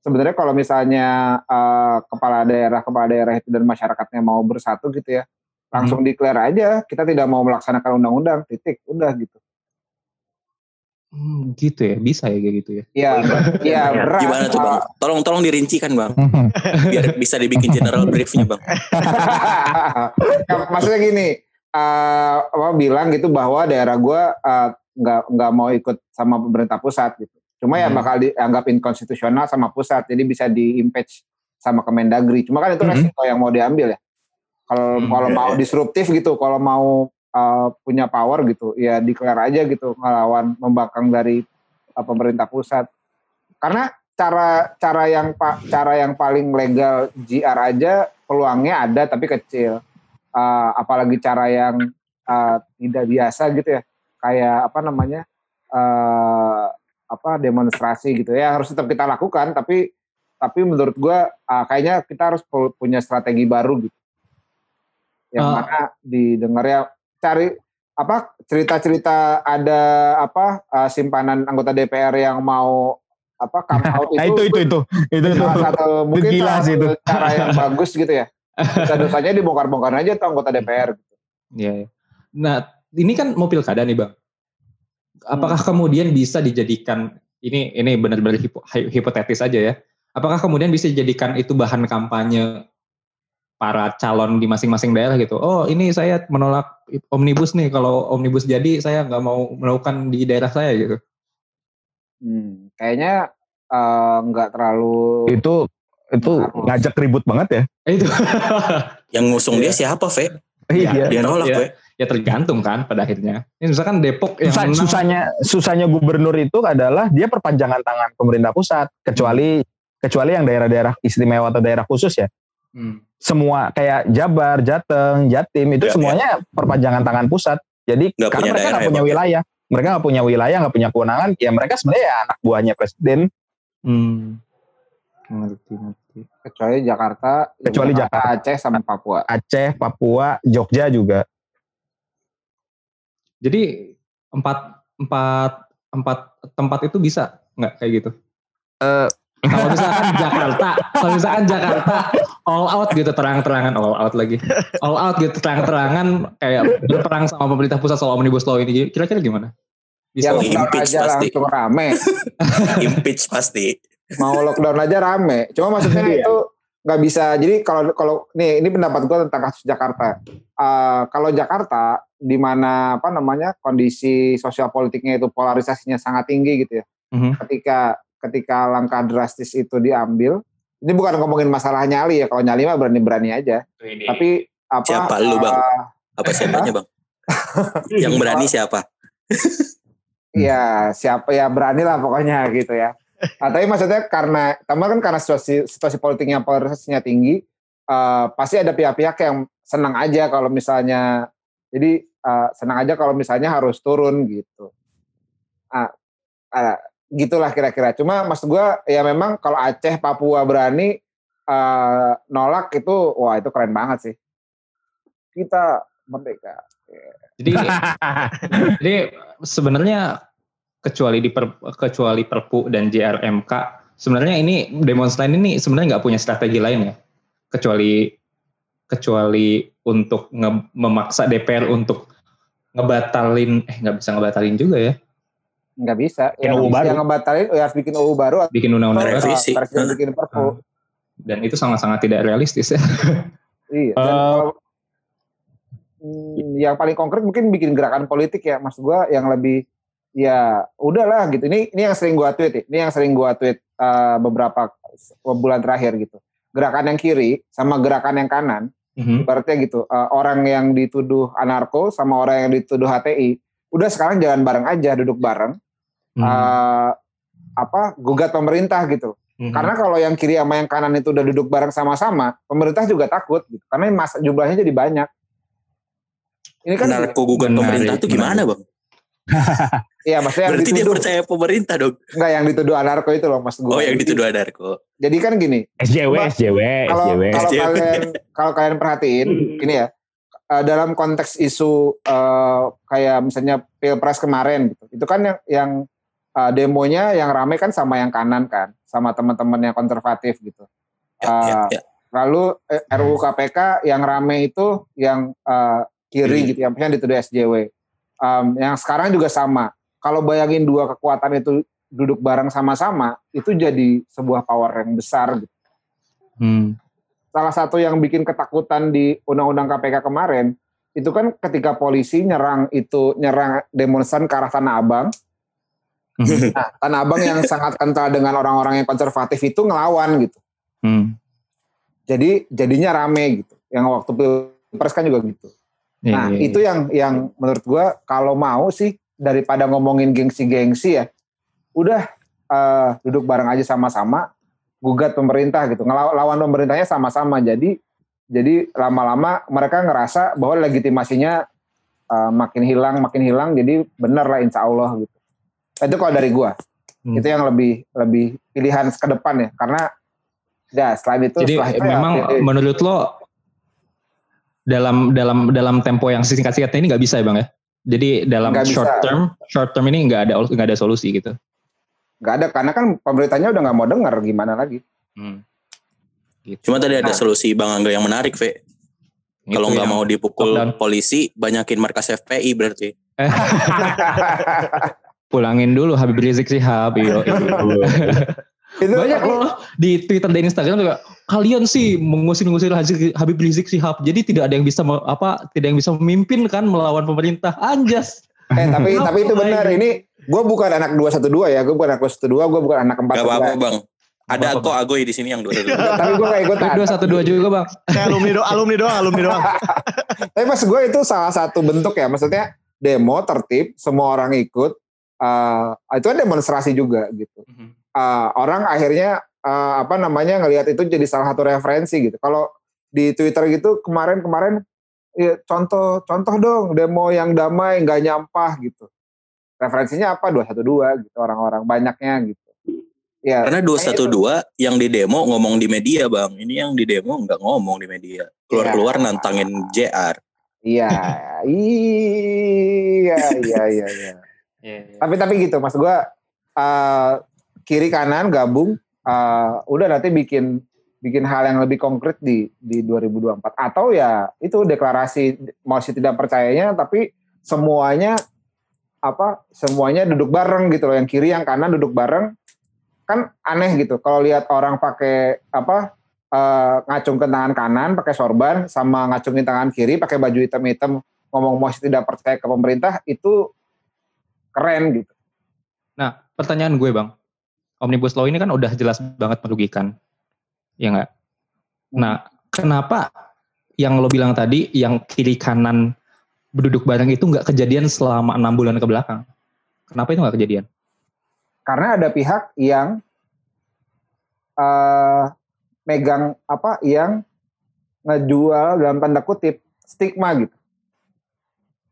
Speaker 5: sebenarnya kalau misalnya eh, kepala daerah kepala daerah itu dan masyarakatnya mau bersatu gitu ya langsung declare aja kita tidak mau melaksanakan undang-undang titik udah gitu
Speaker 1: Hmm, gitu ya, bisa ya kayak gitu ya.
Speaker 5: ya ya berat
Speaker 4: Gimana tuh bang? Tolong tolong dirincikan bang, biar bisa dibikin general briefnya bang. [laughs]
Speaker 5: Ya, maksudnya gini eh, apa bilang gitu bahwa daerah gue eh, nggak nggak mau ikut sama pemerintah pusat gitu cuma ya
Speaker 1: Hmm.
Speaker 5: bakal dianggap inkonstitusional sama pusat jadi bisa di impeach sama Kemendagri cuma kan itu
Speaker 1: Mhm.
Speaker 5: resiko yang mau diambil ya kalau
Speaker 1: Hmm,
Speaker 5: kalau
Speaker 4: iya,
Speaker 5: mau
Speaker 4: iya.
Speaker 5: disruptif gitu kalau mau eh, punya power gitu ya declare aja gitu ngelawan membangkang dari eh, pemerintah pusat. Karena cara cara yang pa- cara yang paling legal JR aja peluangnya ada tapi kecil. Uh, apalagi cara yang uh, tidak biasa gitu ya. Kayak apa namanya uh, apa demonstrasi gitu ya. Harus tetap kita lakukan tapi tapi menurut gua uh, kayaknya kita harus pu- punya strategi baru gitu yang
Speaker 1: Oh.
Speaker 5: mana didengar ya cari apa cerita-cerita ada apa uh, simpanan anggota DPR yang mau apa come [laughs] out
Speaker 3: Nah,
Speaker 5: itu,
Speaker 3: itu itu itu itu itu.
Speaker 5: salah satu mungkin
Speaker 3: gila
Speaker 5: salah
Speaker 3: sih itu.
Speaker 5: cara yang [laughs] bagus gitu ya dosa-dosanya dibongkar-bongkar aja tuh anggota DPR
Speaker 1: Iya. iya. Nah, ini kan mau pilkada nih, Bang. Apakah kemudian bisa dijadikan ini ini benar-benar hipo- hi- hipotetis aja ya. Apakah kemudian bisa dijadikan itu bahan kampanye para calon di masing-masing daerah gitu? Oh, ini saya menolak omnibus nih. Kalau omnibus jadi, saya nggak mau melakukan di daerah saya gitu.
Speaker 5: Hmm, kayaknya eh, nggak terlalu
Speaker 3: Itu itu ngajak ribut banget ya.
Speaker 1: Eh, itu [laughs]
Speaker 4: Yang ngusung dia siapa, Ve?
Speaker 3: Iya.
Speaker 4: Dia nolak,
Speaker 1: Iya.
Speaker 4: Ve.
Speaker 1: ya tergantung kan pada akhirnya. Ini misalkan Depok yang
Speaker 3: Susah-
Speaker 1: menang,
Speaker 3: susahnya susahnya gubernur itu adalah dia perpanjangan tangan pemerintah pusat kecuali kecuali yang daerah-daerah istimewa atau daerah khusus ya.
Speaker 1: Hmm.
Speaker 3: Semua kayak Jabar, Jateng, Jatim itu
Speaker 4: Ya,
Speaker 3: semuanya perpanjangan tangan pusat. Jadi
Speaker 4: Nggak
Speaker 3: karena
Speaker 4: punya
Speaker 3: mereka nggak
Speaker 4: ya,
Speaker 3: punya
Speaker 4: Bang?
Speaker 3: wilayah, mereka nggak punya wilayah, nggak punya kewenangan. Ya mereka sebenarnya ya anak buahnya presiden.
Speaker 1: Hmm. Ngerti, ngerti.
Speaker 5: kecuali Jakarta,
Speaker 3: Kecuali Jakarta.
Speaker 5: Aceh sama Papua.
Speaker 3: Aceh, Papua, Jogja juga.
Speaker 1: Jadi empat empat empat tempat itu bisa nggak kayak gitu?
Speaker 3: Eh.
Speaker 1: Kalau misalkan Jakarta, kalau misalkan Jakarta all out gitu terang-terangan all out lagi, all out gitu terang-terangan kayak berperang sama pemerintah pusat soal omnibus law ini, kira-kira gimana?
Speaker 5: Ya
Speaker 1: Bisa?
Speaker 4: Oh,
Speaker 5: lockdown
Speaker 4: impeach
Speaker 5: aja
Speaker 4: pasti.
Speaker 5: langsung rame. [laughs]
Speaker 4: Impeach pasti.
Speaker 5: Mau lockdown aja rame. Cuma maksudnya
Speaker 3: Iya.
Speaker 5: itu nggak bisa. Jadi kalau kalau nih ini pendapat gue tentang kasus Jakarta. Uh, kalau Jakarta di mana apa namanya kondisi sosial politiknya itu polarisasinya sangat tinggi gitu ya.
Speaker 1: Mhm.
Speaker 5: Ketika ketika langkah drastis itu diambil, ini bukan ngomongin masalah nyali ya. Kalau nyali mah berani-berani aja. Tapi apa?
Speaker 4: Siapa lu, Bang?
Speaker 5: uh,
Speaker 4: Apa siapanya bang? [laughs] Yang berani siapa?
Speaker 5: Iya, siapa ya berani lah pokoknya gitu ya. Nah, tapi maksudnya karena, tambah kan karena situasi, situasi politiknya polarisasinya tinggi, eh, pasti ada pihak-pihak yang senang aja kalau misalnya, jadi eh, senang aja kalau misalnya harus turun gitu. Ah, ah, gitulah kira-kira. Cuma maksud gue ya memang kalau Aceh, Papua berani eh, nolak itu, wah itu keren banget sih. Kita merdeka.
Speaker 1: Jadi [laughs] jadi sebenarnya kecuali di per- kecuali Perpu dan JRMK sebenarnya ini demonstran ini sebenarnya nggak punya strategi lain ya kecuali kecuali untuk nge- memaksa DPR untuk ngebatalin eh nggak bisa ngebatalin juga ya
Speaker 5: Nggak bisa.
Speaker 3: Bikin
Speaker 5: Yang
Speaker 3: UU
Speaker 5: bisa
Speaker 3: baru.
Speaker 5: yang ngebatalin ya harus bikin UU baru
Speaker 1: bikin undang-undang baru.
Speaker 4: Revisi.
Speaker 5: presiden bikin perpu.
Speaker 1: dan itu sangat-sangat tidak realistis ya. [laughs]
Speaker 5: Iya. Dan
Speaker 3: Eh,
Speaker 5: kalau, hmm, yang paling konkret mungkin bikin gerakan politik ya, mas gua yang lebih ya udahlah gitu. Ini ini yang sering gua tweet, ya. ini yang sering gua tweet eh, beberapa bulan terakhir gitu. Gerakan yang kiri sama gerakan yang kanan,
Speaker 1: Mhm.
Speaker 5: ibaratnya gitu. eh, orang yang dituduh anarko sama orang yang dituduh HTI, udah sekarang jalan bareng aja, duduk bareng.
Speaker 1: Mhm.
Speaker 5: eh, apa gugat pemerintah gitu.
Speaker 1: Mhm.
Speaker 5: Karena kalau yang kiri sama yang kanan itu udah duduk bareng sama-sama, pemerintah juga takut gitu. Karena masa jumlahnya jadi banyak. Ini kan
Speaker 4: Narko gugat
Speaker 1: Menarik,
Speaker 4: pemerintah tuh gimana bang? [laughs]
Speaker 5: iya maksudnya yang
Speaker 4: Berarti dia
Speaker 5: dituduh
Speaker 4: percaya pemerintah dong.
Speaker 5: enggak yang dituduh anarko itu loh Mas gua.
Speaker 4: Oh yang dituduh narko.
Speaker 5: Jadi kan gini,
Speaker 3: SJW,
Speaker 5: Coba,
Speaker 3: SJW,
Speaker 5: kalau
Speaker 3: SJW.
Speaker 5: kalau
Speaker 4: SJW.
Speaker 5: kalian kalau kalian perhatiin gini ya, eh, dalam konteks isu eh, kayak misalnya Pilpres kemarin gitu. Itu kan yang yang eh, demonya yang rame kan sama yang kanan kan, sama teman-teman yang konservatif gitu.
Speaker 4: Ya, ya,
Speaker 5: Eh,
Speaker 4: ya.
Speaker 5: Lalu eh, RUU KPK yang rame itu yang eh, kiri
Speaker 4: Hmm.
Speaker 5: gitu, yang misalnya dituduh SJW. Em, yang sekarang juga sama. Kalau bayangin dua kekuatan itu duduk bareng sama-sama, itu jadi sebuah power yang besar. Gitu.
Speaker 1: Hmm.
Speaker 5: Salah satu yang bikin ketakutan di Undang-Undang KPK kemarin, itu kan ketika polisi nyerang itu nyerang demonstran ke arah Tanah Abang.
Speaker 1: Mhm.
Speaker 5: Nah, Tanah Abang yang sangat kental dengan orang-orang yang konservatif itu ngelawan gitu.
Speaker 1: Hmm.
Speaker 5: Jadi jadinya rame gitu. Yang waktu pilpres kan juga gitu.
Speaker 1: Iya,
Speaker 5: Nah,
Speaker 1: iya,
Speaker 5: itu
Speaker 1: iya.
Speaker 5: yang yang menurut gua kalau mau sih daripada ngomongin gengsi-gengsi ya, udah eh, duduk bareng aja sama-sama, gugat pemerintah gitu. Ngelawan lawan pemerintahnya sama-sama. Jadi jadi lama-lama mereka ngerasa bahwa legitimasinya eh, makin hilang, makin hilang. Jadi benar lah insya Allah gitu. Itu kalau dari gua.
Speaker 1: Hmm.
Speaker 5: Itu yang lebih lebih pilihan ke depan ya. Karena ya selain itu
Speaker 1: Jadi
Speaker 5: setelah itu ya,
Speaker 1: memang
Speaker 5: PD.
Speaker 1: menurut lo dalam dalam dalam tempo yang singkat-singkatnya ini nggak bisa ya bang ya? Jadi dalam
Speaker 5: bisa.
Speaker 1: short term short term ini nggak ada nggak ada solusi gitu.
Speaker 5: nggak ada karena kan pemerintahnya udah nggak mau dengar gimana lagi.
Speaker 1: Hmm. Gitu.
Speaker 4: Cuma tadi ada
Speaker 5: Nah.
Speaker 4: solusi Bang Angga yang menarik, Ve. Kalau nggak mau dipukul
Speaker 1: lockdown.
Speaker 4: polisi, banyakin markas FPI berarti. [laughs]
Speaker 1: pulangin dulu Habib Rizik Sihab. Iyo, [laughs]
Speaker 5: itu
Speaker 1: Banyak loh di Twitter dan Instagram juga kalian sih mengusir-ngusir Habib Rizik Sihab. Jadi tidak ada yang bisa apa tidak yang bisa memimpin kan melawan pemerintah. Anjas.
Speaker 5: Eh tapi
Speaker 1: Oh
Speaker 5: tapi itu benar. Ini gue bukan anak 212 ya, gue bukan anak 212, gue bukan anak 4
Speaker 4: Gak apa-apa, Bang. Ada kok Agoy di sini yang dua
Speaker 5: Tapi gue gak ikutan.
Speaker 1: Dua satu dua juga bang.
Speaker 2: Kayak alumni doang, alumni doang, alumni doang. [laughs]
Speaker 5: Tapi mas gue itu salah satu bentuk ya, maksudnya demo tertib, semua orang ikut. Eh, itu kan demonstrasi juga gitu. Eh, orang akhirnya eh, apa namanya ngelihat itu jadi salah satu referensi gitu. Kalau di Twitter gitu kemarin-kemarin ya, contoh contoh dong demo yang damai nggak nyampah gitu. Referensinya apa 212 gitu orang-orang banyaknya gitu. Ya,
Speaker 4: Karena 212 yang di demo ngomong di media, Bang. Ini yang di demo nggak ngomong di media. Keluar-keluar
Speaker 5: Ya.
Speaker 4: nantangin JR.
Speaker 5: Iya, iya, iya, iya, iya. Tapi tapi gitu, mas gue eh, kiri kanan gabung, eh, udah nanti bikin bikin hal yang lebih konkret di di 2024 atau ya itu deklarasi masih tidak percayanya, tapi semuanya apa semuanya duduk bareng gitu loh, yang kiri yang kanan duduk bareng. Kan aneh gitu. Kalau lihat orang pakai apa eh, ngacungkan tangan kanan pakai sorban sama ngacungin tangan kiri pakai baju hitam-hitam ngomong masih tidak percaya ke pemerintah itu keren gitu.
Speaker 1: Nah, pertanyaan gue bang, omnibus law ini kan udah jelas banget merugikan, ya nggak? Nah, kenapa yang lo bilang tadi, yang kiri kanan berduduk bareng itu nggak kejadian selama enam bulan ke belakang? Kenapa itu nggak kejadian?
Speaker 5: Karena ada pihak yang eh megang apa yang ngejual dalam tanda kutip stigma gitu.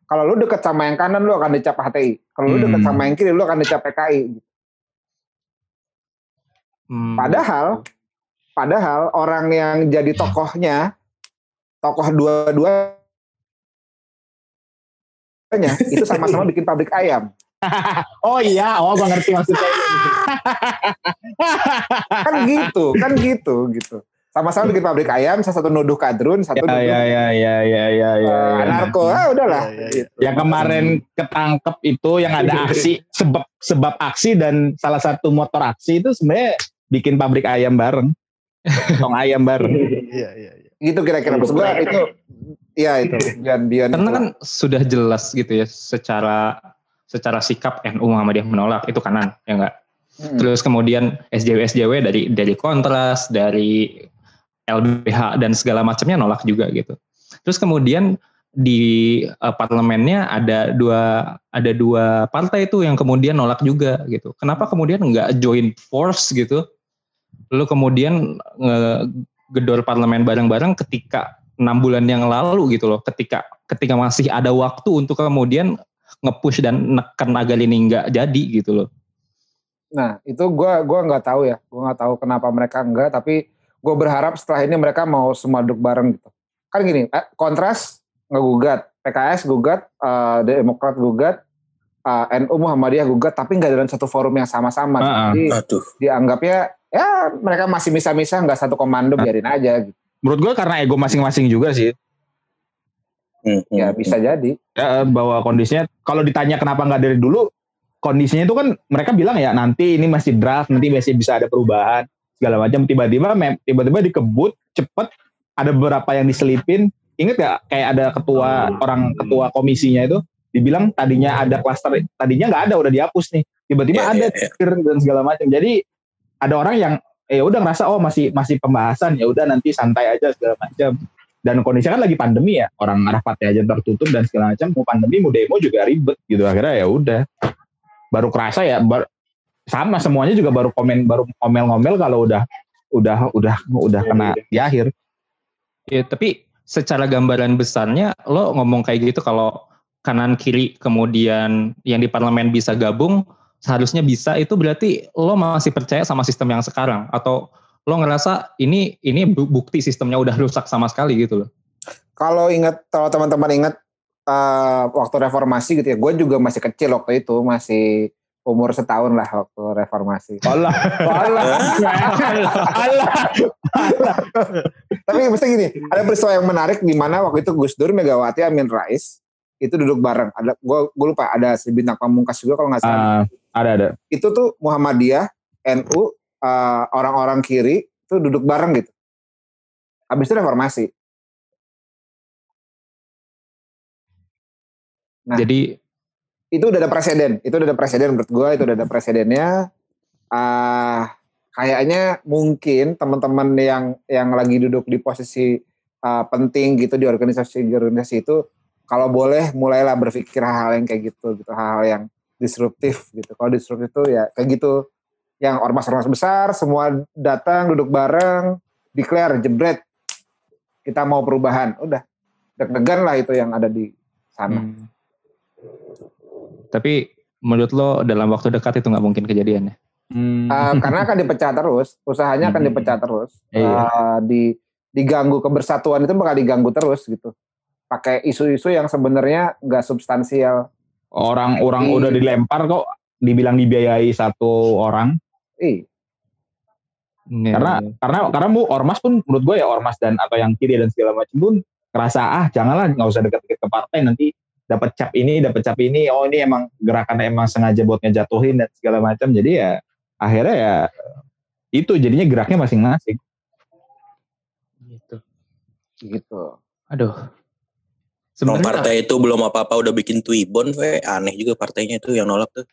Speaker 5: Kalau lu deket sama yang kanan lu akan dicap HTI. Kalau lu deket
Speaker 1: Hmm.
Speaker 5: sama yang kiri lu akan dicap PKI. gitu.
Speaker 1: Hmm,
Speaker 5: Padahal padahal orang yang jadi tokohnya tokoh dua-duanya [laughs] itu sama-sama bikin pabrik ayam.
Speaker 3: Oh iya, oh gua ngerti maksudnya.
Speaker 5: Kan gitu, kan gitu gitu. Sama-sama bikin pabrik ayam, salah satu nuduh kadrun, satu
Speaker 3: ya,
Speaker 5: nuduh
Speaker 3: ya, ya, ya, ya, ya, ya,
Speaker 5: eh,
Speaker 3: ya.
Speaker 5: anarko. Ah, udahlah.
Speaker 2: Ya, ya, ya.
Speaker 5: gitu.
Speaker 3: Yang kemarin ketangkep itu yang ada [laughs] aksi sebab sebab aksi dan salah satu motor aksi itu sebenarnya bikin pabrik ayam bareng, tong ayam bareng. [laughs]
Speaker 2: Iya, iya, iya.
Speaker 5: Gitu kira-kira gua itu Iya itu Bian Bian
Speaker 1: Karena kan sudah jelas gitu ya, secara secara sikap NU Muhammadiyah menolak itu kanan, ya nggak?
Speaker 5: Hmm.
Speaker 1: Terus kemudian SJW SJW dari dari kontras, dari LBH dan segala macamnya nolak juga gitu. Terus kemudian di eh, parlemennya ada dua ada dua partai itu yang kemudian nolak juga gitu. Kenapa kemudian nggak join force gitu? Lalu kemudian ngegedor parlemen bareng-bareng ketika enam bulan yang lalu gitu loh. Ketika ketika masih ada waktu untuk kemudian nge-push dan neken agar ini nggak jadi gitu loh.
Speaker 5: Nah itu gua gua nggak tahu ya Gua nggak tahu kenapa mereka enggak Tapi gue berharap setelah ini mereka mau semua duduk bareng gitu. Kan gini eh, Kontras ngegugat PKS gugat eh, Demokrat gugat eh, NU Muhammadiyah gugat Tapi nggak dalam satu forum yang sama-sama.
Speaker 3: Ah.
Speaker 5: Jadi
Speaker 4: Aduh.
Speaker 5: dianggapnya Ya mereka masih misa-misa nggak satu komando biarin aja gitu.
Speaker 3: Menurut gua karena ego masing-masing juga sih.
Speaker 4: Hmm,
Speaker 5: Ya
Speaker 4: hmm,
Speaker 5: bisa jadi.
Speaker 3: Ya, bahwa kondisinya kalau ditanya kenapa nggak dari dulu kondisinya itu kan mereka bilang ya nanti ini masih draft nanti masih bisa ada perubahan segala macam. Tiba-tiba tiba-tiba dikebut cepet ada beberapa yang diselipin. Inget gak kayak ada ketua orang ketua komisinya itu? Dibilang tadinya ada klaster tadinya nggak ada udah dihapus nih. Tiba-tiba
Speaker 4: Iya,
Speaker 3: ada
Speaker 4: iya, iya.
Speaker 3: tikir dan segala macam. Jadi ada orang yang ya udah ngerasa oh masih masih pembahasan ya udah nanti santai aja segala macam. Dan kondisinya kan lagi pandemi ya orang rapatnya aja tertutup dan segala macam. Mau pandemi mau demo juga ribet gitu. Akhirnya ya udah. Baru kerasa ya bar- sama semuanya juga baru komen baru ngomel-ngomel kalau udah udah udah udah kena di akhir.
Speaker 1: Ya, tapi secara gambaran besarnya lo ngomong kayak gitu kalau kanan kiri kemudian yang di parlemen bisa gabung seharusnya bisa itu berarti lo masih percaya sama sistem yang sekarang? Atau lo ngerasa ini ini bu- bukti sistemnya udah rusak sama sekali gitu loh.
Speaker 5: kalau ingat kalau teman-teman ingat eh, waktu reformasi gitu ya gue juga masih kecil waktu itu masih umur setahun lah waktu reformasi.
Speaker 3: Allah Allah Allah
Speaker 5: tapi mesti gini ada peristiwa yang menarik di mana waktu itu Gus Dur Megawati Amin Rais itu duduk bareng. Ada gue gue lupa ada si bintang pamungkas juga kalau nggak salah.
Speaker 3: Ah, ada ada.
Speaker 5: Itu tuh Muhammadiyah NU eh, orang-orang kiri itu duduk bareng gitu. Habis itu reformasi. Nah.
Speaker 1: Jadi
Speaker 5: itu udah ada presiden. Itu udah ada presiden menurut gue itu udah ada presidennya. Ah kayaknya mungkin teman-teman yang yang lagi duduk di posisi ah, penting gitu di organisasi organisasi itu kalau boleh mulailah berpikir hal-hal yang kayak gitu gitu. Hal-hal yang disruptif gitu. Kalau disruptif itu ya kayak gitu. Yang ormas-ormas besar semua datang duduk bareng declare jebret. Kita mau perubahan. Udah. Deg-degan lah itu yang ada di sana.
Speaker 1: Hmm. Tapi menurut lo dalam waktu dekat itu nggak mungkin kejadian ya?
Speaker 3: Hmm.
Speaker 5: Uh, [laughs] karena akan dipecah terus, usahanya akan
Speaker 3: Hmm.
Speaker 5: dipecah terus.
Speaker 3: Iya.
Speaker 5: Uh, di diganggu kebersatuan itu bakal diganggu terus gitu. Pakai isu-isu yang sebenarnya nggak substansial.
Speaker 3: orang-orang
Speaker 5: Iya.
Speaker 3: udah dilempar kok dibilang dibiayai satu orang
Speaker 5: Ih,
Speaker 1: Iya,
Speaker 3: karena
Speaker 1: iya.
Speaker 3: karena karena bu ormas pun menurut gue ya ormas dan atau yang kiri dan segala macam pun kerasa ah janganlah nggak usah deket-deket ke partai nanti dapat cap ini dapat cap ini oh ini emang gerakan emang sengaja buat ngejatuhin dan segala macam jadi ya akhirnya ya itu jadinya geraknya masing-masing
Speaker 5: gitu.
Speaker 1: Aduh.
Speaker 4: Kalau
Speaker 1: Sebenarnya
Speaker 4: partai itu belum apa-apa udah bikin Twibbon, we. aneh juga partainya itu yang nolak tuh.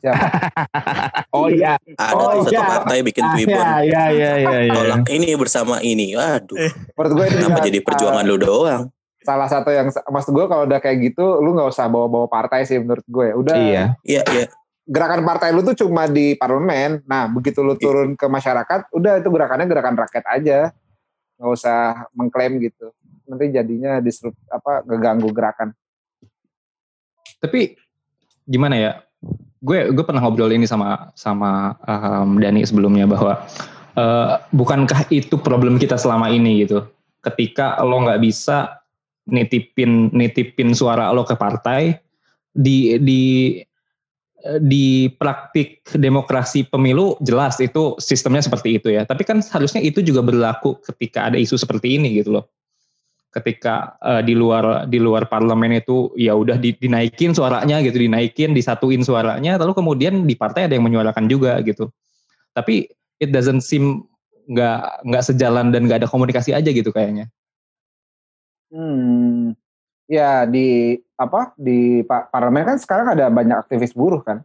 Speaker 5: Siapa? [laughs]
Speaker 3: Oh iya.
Speaker 4: Ada
Speaker 3: Oh,
Speaker 4: satu
Speaker 3: iya.
Speaker 4: partai bikin
Speaker 3: Ah,
Speaker 4: Twibbon.
Speaker 3: Iya iya iya iya. iya.
Speaker 4: Tolak ini bersama ini. Waduh,
Speaker 5: Menurut gue itu
Speaker 4: kenapa
Speaker 5: juga,
Speaker 4: jadi perjuangan
Speaker 5: uh,
Speaker 4: lu doang?
Speaker 5: Salah satu yang maksud gue kalau udah kayak gitu lu nggak usah bawa-bawa partai sih menurut gue. Udah
Speaker 3: Iya.
Speaker 4: Iya, iya.
Speaker 5: gerakan partai lu tuh cuma di parlemen. Nah, begitu lu turun ke masyarakat, udah itu gerakannya gerakan rakyat aja. nggak usah mengklaim gitu. Nanti jadinya disrupt apa ngeganggu gerakan.
Speaker 1: tapi gimana ya? Gue gue pernah ngobrol ini sama sama um, Dani sebelumnya bahwa eh, bukankah itu problem kita selama ini gitu? Ketika lo nggak bisa nitipin nitipin suara lo ke partai di di di praktik demokrasi pemilu jelas itu sistemnya seperti itu ya. Tapi kan harusnya itu juga berlaku ketika ada isu seperti ini gitu loh. Ketika eh, di luar di luar parlemen itu ya udah di- dinaikin suaranya gitu, dinaikin, disatuin suaranya, lalu kemudian di partai ada yang menyuarakan juga gitu. Tapi it doesn't seem nggak nggak sejalan dan nggak ada komunikasi aja gitu kayaknya.
Speaker 5: Hmm. Ya di apa di pa- parlemen kan sekarang ada banyak aktivis buruh kan.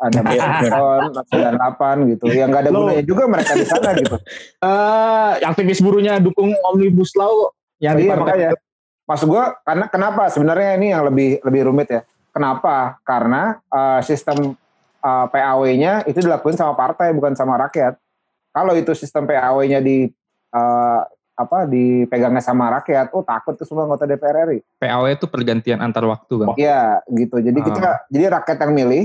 Speaker 5: Ada
Speaker 4: benar.
Speaker 5: tahun 98 gitu. Yang nggak ada
Speaker 3: Lo-
Speaker 5: gunanya juga mereka di sana gitu. [laughs]
Speaker 3: Eh, aktivis buruhnya dukung omnibus law yang di
Speaker 5: iya makanya. Maksud gua karena kenapa sebenarnya ini yang lebih lebih rumit ya. Kenapa? Karena eh, sistem eh, PAW-nya itu dilakukan sama partai bukan sama rakyat. Kalau itu sistem PAW-nya di eh, apa dipegangnya sama rakyat, oh takut tuh semua anggota DPR RI.
Speaker 1: PAW itu pergantian antar waktu kan.
Speaker 5: Iya gitu. Jadi kita jadi rakyat yang milih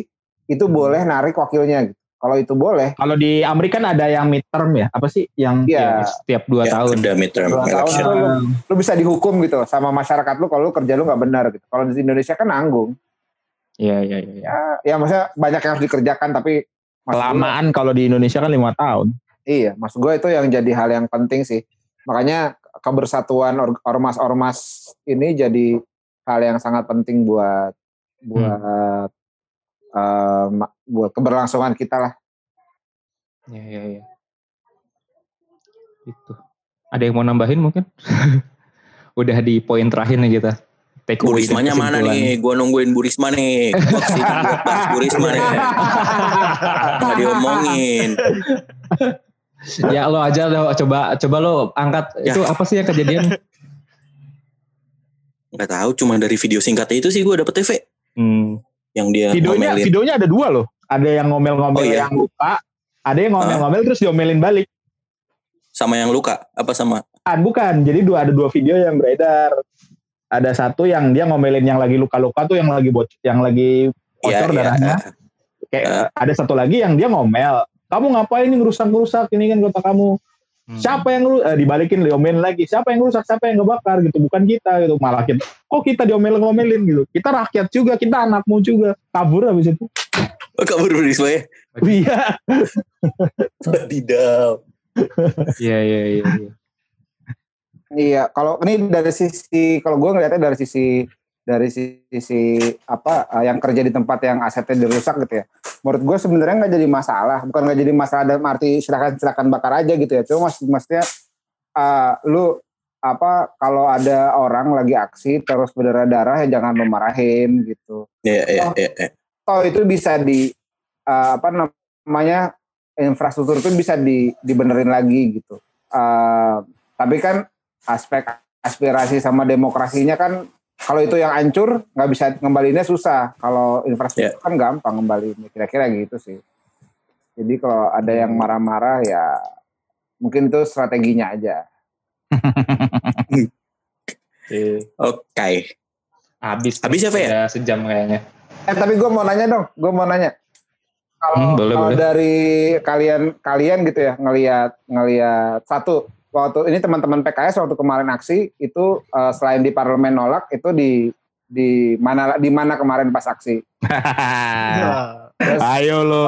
Speaker 5: itu boleh narik wakilnya gitu. Kalau itu boleh,
Speaker 3: Kalau di Amerika kan ada yang midterm ya, apa sih yang
Speaker 5: iya.
Speaker 1: Setiap dua
Speaker 4: Ya,
Speaker 1: tahun.
Speaker 4: udah midterm
Speaker 5: Dua tahun tuh lu, lu bisa dihukum gitu sama masyarakat lu kalau lu kerja lu nggak benar gitu. Kalau di Indonesia kan nanggung.
Speaker 1: Iya iya iya.
Speaker 5: Ya, ya maksudnya banyak yang harus dikerjakan tapi
Speaker 3: kelamaan kalau di Indonesia kan lima tahun.
Speaker 5: Iya, maksud gue itu yang jadi hal yang penting sih. Makanya kebersatuan or- ormas-ormas ini jadi hal yang sangat penting buat buat eh, ma- buat keberlangsungan kita lah.
Speaker 1: Iya iya iya. Itu. Ada yang mau nambahin mungkin? [laughs] Udah di poin terakhir nih kita. Take
Speaker 4: Bu Rismanya mana nih? Gua nungguin Bu Risma nih. Buat bahas Bu Risma nih. [laughs] Nggak diomongin.
Speaker 1: Ya lo aja lo coba coba lo angkat
Speaker 4: Ya.
Speaker 1: itu apa sih yang kejadian? [laughs]
Speaker 4: Nggak tahu, cuma dari video singkatnya itu sih gue dapet TV.
Speaker 1: Hmm.
Speaker 4: Yang dia
Speaker 3: Videonya
Speaker 4: ngomelin.
Speaker 3: videonya ada dua loh. Ada yang ngomel-ngomel
Speaker 4: Oh, iya.
Speaker 3: yang luka, ada yang ngomel-ngomel terus diomelin balik.
Speaker 4: Sama yang luka. Apa sama?
Speaker 3: Bukan, bukan. Jadi dua ada dua video yang beredar. Ada satu yang dia ngomelin yang lagi luka-luka tuh yang lagi bocor, yang lagi bocor
Speaker 4: iya.
Speaker 3: darahnya. Kayak
Speaker 4: Ah.
Speaker 3: ada satu lagi yang dia ngomel. Kamu ngapain ini ngerusak-ngerusak ini kan kota kamu.
Speaker 1: Hmm.
Speaker 3: Siapa yang lu eh, dibalikin diomelin lagi? Siapa yang rusak? Siapa yang ngebakar gitu? Bukan kita gitu. Malah kita kok kita diomelin-ngomelin gitu. Kita rakyat juga, kita anakmu juga. Kabur habis itu.
Speaker 4: Oh, kabur Bu Risma ya?
Speaker 3: Iya.
Speaker 4: Wadidaw.
Speaker 1: Iya iya iya. iya.
Speaker 5: Iya, kalau ini dari sisi kalau gue ngeliatnya dari sisi dari sisi apa eh, yang kerja di tempat yang asetnya dirusak gitu ya. Menurut gue sebenarnya nggak jadi masalah, bukan nggak jadi masalah dalam arti silakan silakan bakar aja gitu ya. Cuma maksud maksudnya eh, lu apa kalau ada orang lagi aksi terus berdarah-darah ya jangan memarahin gitu.
Speaker 4: Iya, iya,
Speaker 5: Oh.
Speaker 4: iya. iya.
Speaker 5: Toh itu bisa di eh, apa namanya infrastruktur itu bisa di dibenerin lagi gitu. Eh, tapi kan aspek aspirasi sama demokrasinya kan kalau itu yang hancur nggak bisa ngembalinya susah. Kalau infrastruktur kan gampang ngembalinya kira-kira gitu sih. Jadi kalau ada yang marah-marah ya mungkin itu strateginya aja. [laughs]
Speaker 4: Oke.
Speaker 1: Habis.
Speaker 4: Habis ya, Fe, ya?
Speaker 1: Udah sejam kayaknya.
Speaker 5: Eh tapi gue mau nanya dong, gue mau nanya. Kalau
Speaker 1: Hmm, boleh,
Speaker 5: kalau
Speaker 1: boleh.
Speaker 5: dari kalian kalian gitu ya ngelihat ngelihat satu waktu ini teman-teman PKS waktu kemarin aksi itu eh, selain di parlemen nolak itu di di mana di mana kemarin pas aksi. [laughs] Terus,
Speaker 3: Ayo lo.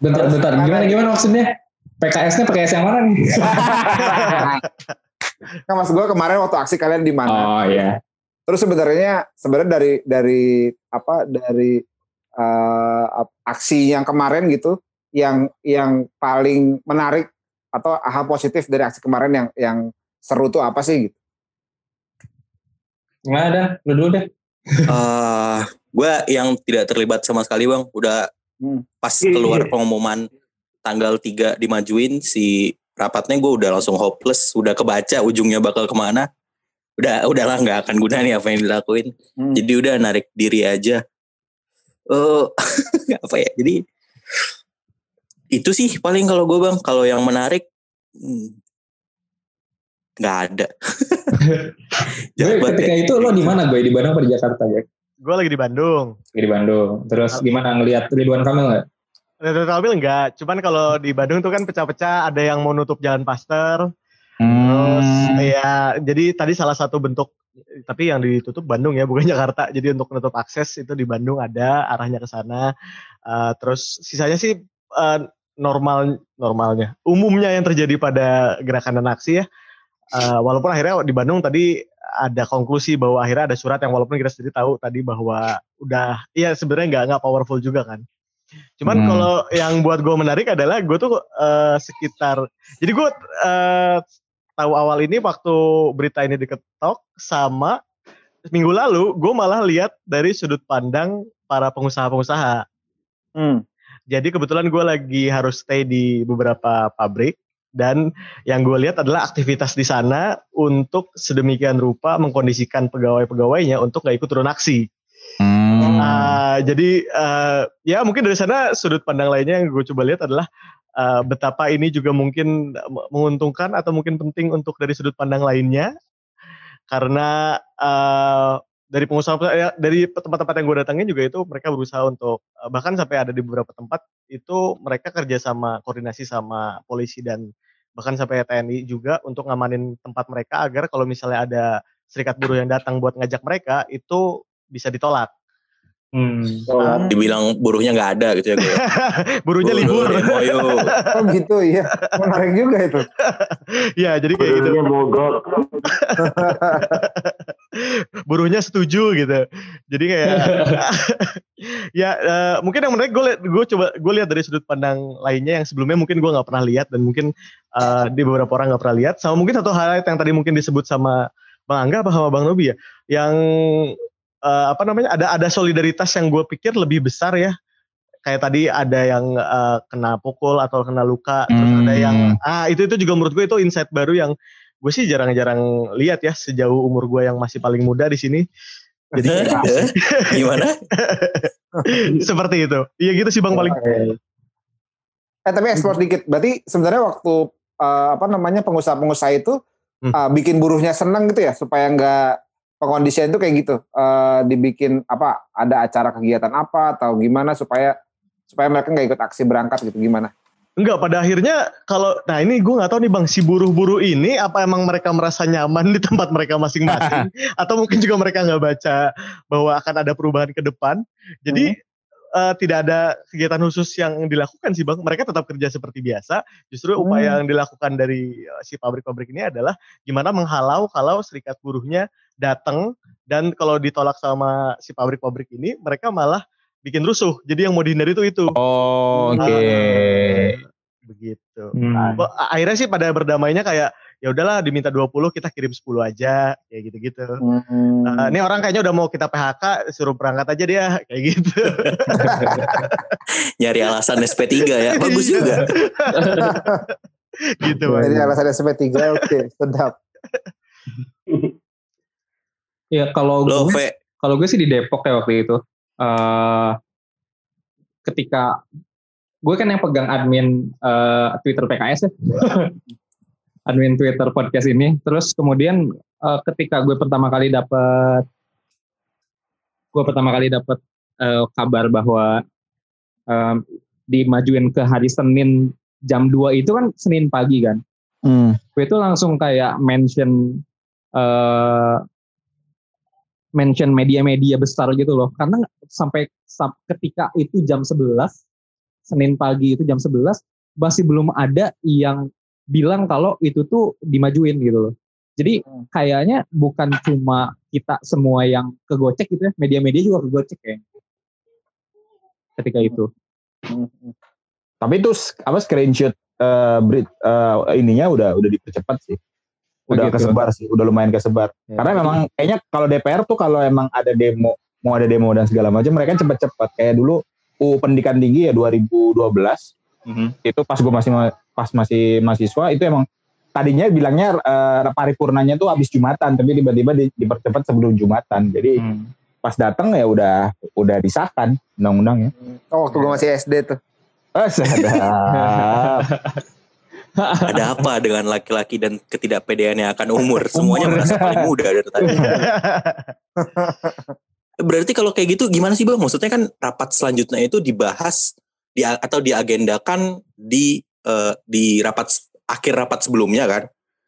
Speaker 1: Bentar bentar. Gimana gimana maksudnya? PKS-nya PKS yang mana nih? [laughs]
Speaker 5: kan mas gue kemarin waktu aksi kalian di mana?
Speaker 1: Oh iya.
Speaker 5: Terus sebenarnya sebenarnya dari dari apa dari eh, ap- aksi yang kemarin gitu, yang yang paling menarik atau hal positif dari aksi kemarin yang yang seru tuh apa sih gitu.
Speaker 1: Nggak ada, lu dulu deh.
Speaker 4: Eh, gue yang tidak terlibat sama sekali bang, udah
Speaker 5: Hmm.
Speaker 4: pas keluar pengumuman tanggal 3 dimajuin si rapatnya gue udah langsung hopeless, udah kebaca ujungnya bakal ke mana. Udah udahlah nggak akan guna nih apa yang dilakuin.
Speaker 5: Hmm.
Speaker 4: Jadi udah narik diri aja. Eh [laughs] apa ya? Jadi itu sih paling kalau gue bang. Kalau yang menarik hmm, nggak ada. [laughs]
Speaker 1: Gue
Speaker 4: Jabat
Speaker 1: ketika
Speaker 4: ya.
Speaker 1: itu lo di mana gue di Bandung atau di Jakarta ya?
Speaker 2: Gue lagi di Bandung.
Speaker 1: Di Bandung. Terus gimana ngelihat Ridwan Kamil nggak?
Speaker 2: Ridwan Kamil enggak, cuman kalau di Bandung tuh kan pecah-pecah, ada yang mau nutup jalan Paster, terus
Speaker 3: Hmm.
Speaker 2: ya jadi tadi salah satu bentuk tapi yang ditutup Bandung ya bukan [laughs] Jakarta. Jadi untuk menutup akses itu di Bandung ada arahnya ke sana. Eh, terus sisanya sih eh, normal normalnya. Umumnya yang terjadi pada gerakan dan aksi ya. Eh, walaupun akhirnya di Bandung tadi ada konklusi bahwa akhirnya ada surat yang walaupun kita sendiri tahu tadi bahwa udah iya sebenarnya nggak nggak powerful juga kan. Cuman
Speaker 3: Hmm.
Speaker 2: kalau yang buat gue menarik adalah gue tuh eh, sekitar jadi gue eh, tahu awal ini waktu berita ini diketok sama minggu lalu gue malah lihat dari sudut pandang para pengusaha-pengusaha.
Speaker 5: Hmm.
Speaker 2: Jadi kebetulan gue lagi harus stay di beberapa pabrik dan yang gue lihat adalah aktivitas di sana untuk sedemikian rupa mengkondisikan pegawai-pegawainya untuk nggak ikut turun aksi.
Speaker 3: Hmm.
Speaker 2: Ah, jadi eh, ya mungkin dari sana sudut pandang lainnya yang gue coba lihat adalah eh, betapa ini juga mungkin menguntungkan atau mungkin penting untuk dari sudut pandang lainnya karena eh, dari pengusaha ya, dari tempat-tempat yang gue datangin juga itu mereka berusaha untuk eh, bahkan sampai ada di beberapa tempat itu mereka kerja sama koordinasi sama polisi dan bahkan sampai TNI juga untuk ngamanin tempat mereka agar kalau misalnya ada serikat buruh yang datang buat ngajak mereka itu bisa ditolak.
Speaker 1: Hmm.
Speaker 2: Ah,
Speaker 4: Dibilang buruhnya nggak ada gitu ya. gue. [laughs]
Speaker 2: buruhnya libur.
Speaker 4: Yuk. [laughs]
Speaker 5: Oh gitu iya. Menarik juga itu. [laughs]
Speaker 2: ya, jadi kayak gitu.
Speaker 6: Buruhnya mogok.
Speaker 2: Buruhnya setuju gitu. Jadi kayak ya eh, mungkin yang menarik gue liat, gue coba gue lihat dari sudut pandang lainnya yang sebelumnya mungkin gue nggak pernah lihat dan mungkin eh, di beberapa orang nggak pernah lihat. Sama mungkin satu hal yang tadi mungkin disebut sama Bang Angga apa sama Bang Nobi ya, yang eh, apa namanya ada ada solidaritas yang gue pikir lebih besar ya. Kayak tadi ada yang eh, kena pukul atau kena luka, terus ada
Speaker 3: Hmm.
Speaker 2: yang ah itu itu juga menurut gue itu insight baru yang gue sih jarang-jarang lihat ya sejauh umur gue yang masih paling muda di sini. Jadi [laughs]
Speaker 4: Eh, Gimana? [laughs]
Speaker 2: seperti itu. Iya gitu sih Bang paling.
Speaker 5: Eh tapi explore dikit. Berarti sebenarnya waktu eh, apa namanya pengusaha-pengusaha itu
Speaker 2: Hmm.
Speaker 5: eh, bikin buruhnya seneng gitu ya supaya nggak pengkondisian itu kayak gitu. Eh, dibikin apa? Ada acara kegiatan apa atau gimana supaya supaya mereka nggak ikut aksi berangkat gitu gimana?
Speaker 2: Enggak, pada akhirnya kalau nah ini gue nggak tahu nih Bang si buruh-buruh ini apa emang mereka merasa nyaman di tempat mereka masing-masing [laughs] atau mungkin juga mereka nggak baca bahwa akan ada perubahan ke depan. Jadi eh, tidak ada kegiatan khusus yang dilakukan sih Bang. Mereka tetap kerja seperti biasa. Justru upaya yang dilakukan dari eh, si pabrik-pabrik ini adalah gimana menghalau kalau serikat buruhnya datang dan kalau ditolak sama si pabrik-pabrik ini mereka malah bikin rusuh. Jadi yang mau dihindari itu itu.
Speaker 3: Oh, oke.
Speaker 2: Ah, begitu.
Speaker 1: Hmm.
Speaker 2: Akhirnya sih pada berdamainya kayak ya udahlah diminta 20 kita kirim 10 aja kayak gitu-gitu.
Speaker 5: Hmm.
Speaker 2: Nah, ini orang kayaknya udah mau kita PHK suruh berangkat aja dia kayak gitu. [laughs]
Speaker 4: Nyari alasan SP3 ya. [laughs] Bagus
Speaker 2: Iya.
Speaker 4: juga. [laughs]
Speaker 2: gitu. Bang.
Speaker 5: Jadi alasan SP3 oke sedap.
Speaker 1: Ya kalau
Speaker 4: Lo,
Speaker 1: gue kalau gue sih di Depok ya waktu itu. eh ketika gue kan yang pegang admin eh, Twitter PKS ya. [laughs] admin Twitter podcast ini. Terus kemudian eh, ketika gue pertama kali dapat gue pertama kali dapat eh, kabar bahwa em, dimajuin ke hari Senin jam 2 itu kan Senin pagi kan
Speaker 3: Hmm.
Speaker 1: gue itu langsung kayak mention eh mention media-media besar gitu loh karena sampai sam- ketika itu jam 11 Senin pagi itu jam 11 masih belum ada yang bilang kalau itu tuh dimajuin gitu loh jadi
Speaker 5: Hmm.
Speaker 1: kayaknya bukan cuma kita semua yang kegocek gitu ya media-media juga kegocek ya ketika itu
Speaker 5: Hmm.
Speaker 3: Tapi itu apa screenshot berit- eh, ininya udah udah dipercepat sih. Udah
Speaker 1: gitu.
Speaker 3: kesebar sih, udah lumayan kesebar.
Speaker 1: Ya.
Speaker 3: Karena memang kayaknya kalau DPR tuh kalau emang ada demo, mau ada demo dan segala macam, mereka cepet-cepet. Kayak dulu UU Pendidikan Tinggi ya 2012
Speaker 1: Mhm.
Speaker 3: itu pas gue masih ma- pas masih mahasiswa itu emang tadinya bilangnya eh, paripurnanya tuh habis Jumatan, tapi tiba-tiba di- dipercepat sebelum Jumatan. Jadi
Speaker 1: Hmm.
Speaker 3: pas datang ya udah udah disahkan undang-undangnya.
Speaker 5: Oh, waktu gue masih SD tuh.
Speaker 3: Oh. [laughs]
Speaker 4: Ada apa dengan laki-laki dan ketidakpedean yang akan umur? Semuanya merasa paling muda dari tadi. Berarti kalau kayak gitu gimana sih bang? Maksudnya kan rapat selanjutnya itu dibahas di, atau diagendakan di eh, di rapat akhir rapat sebelumnya kan?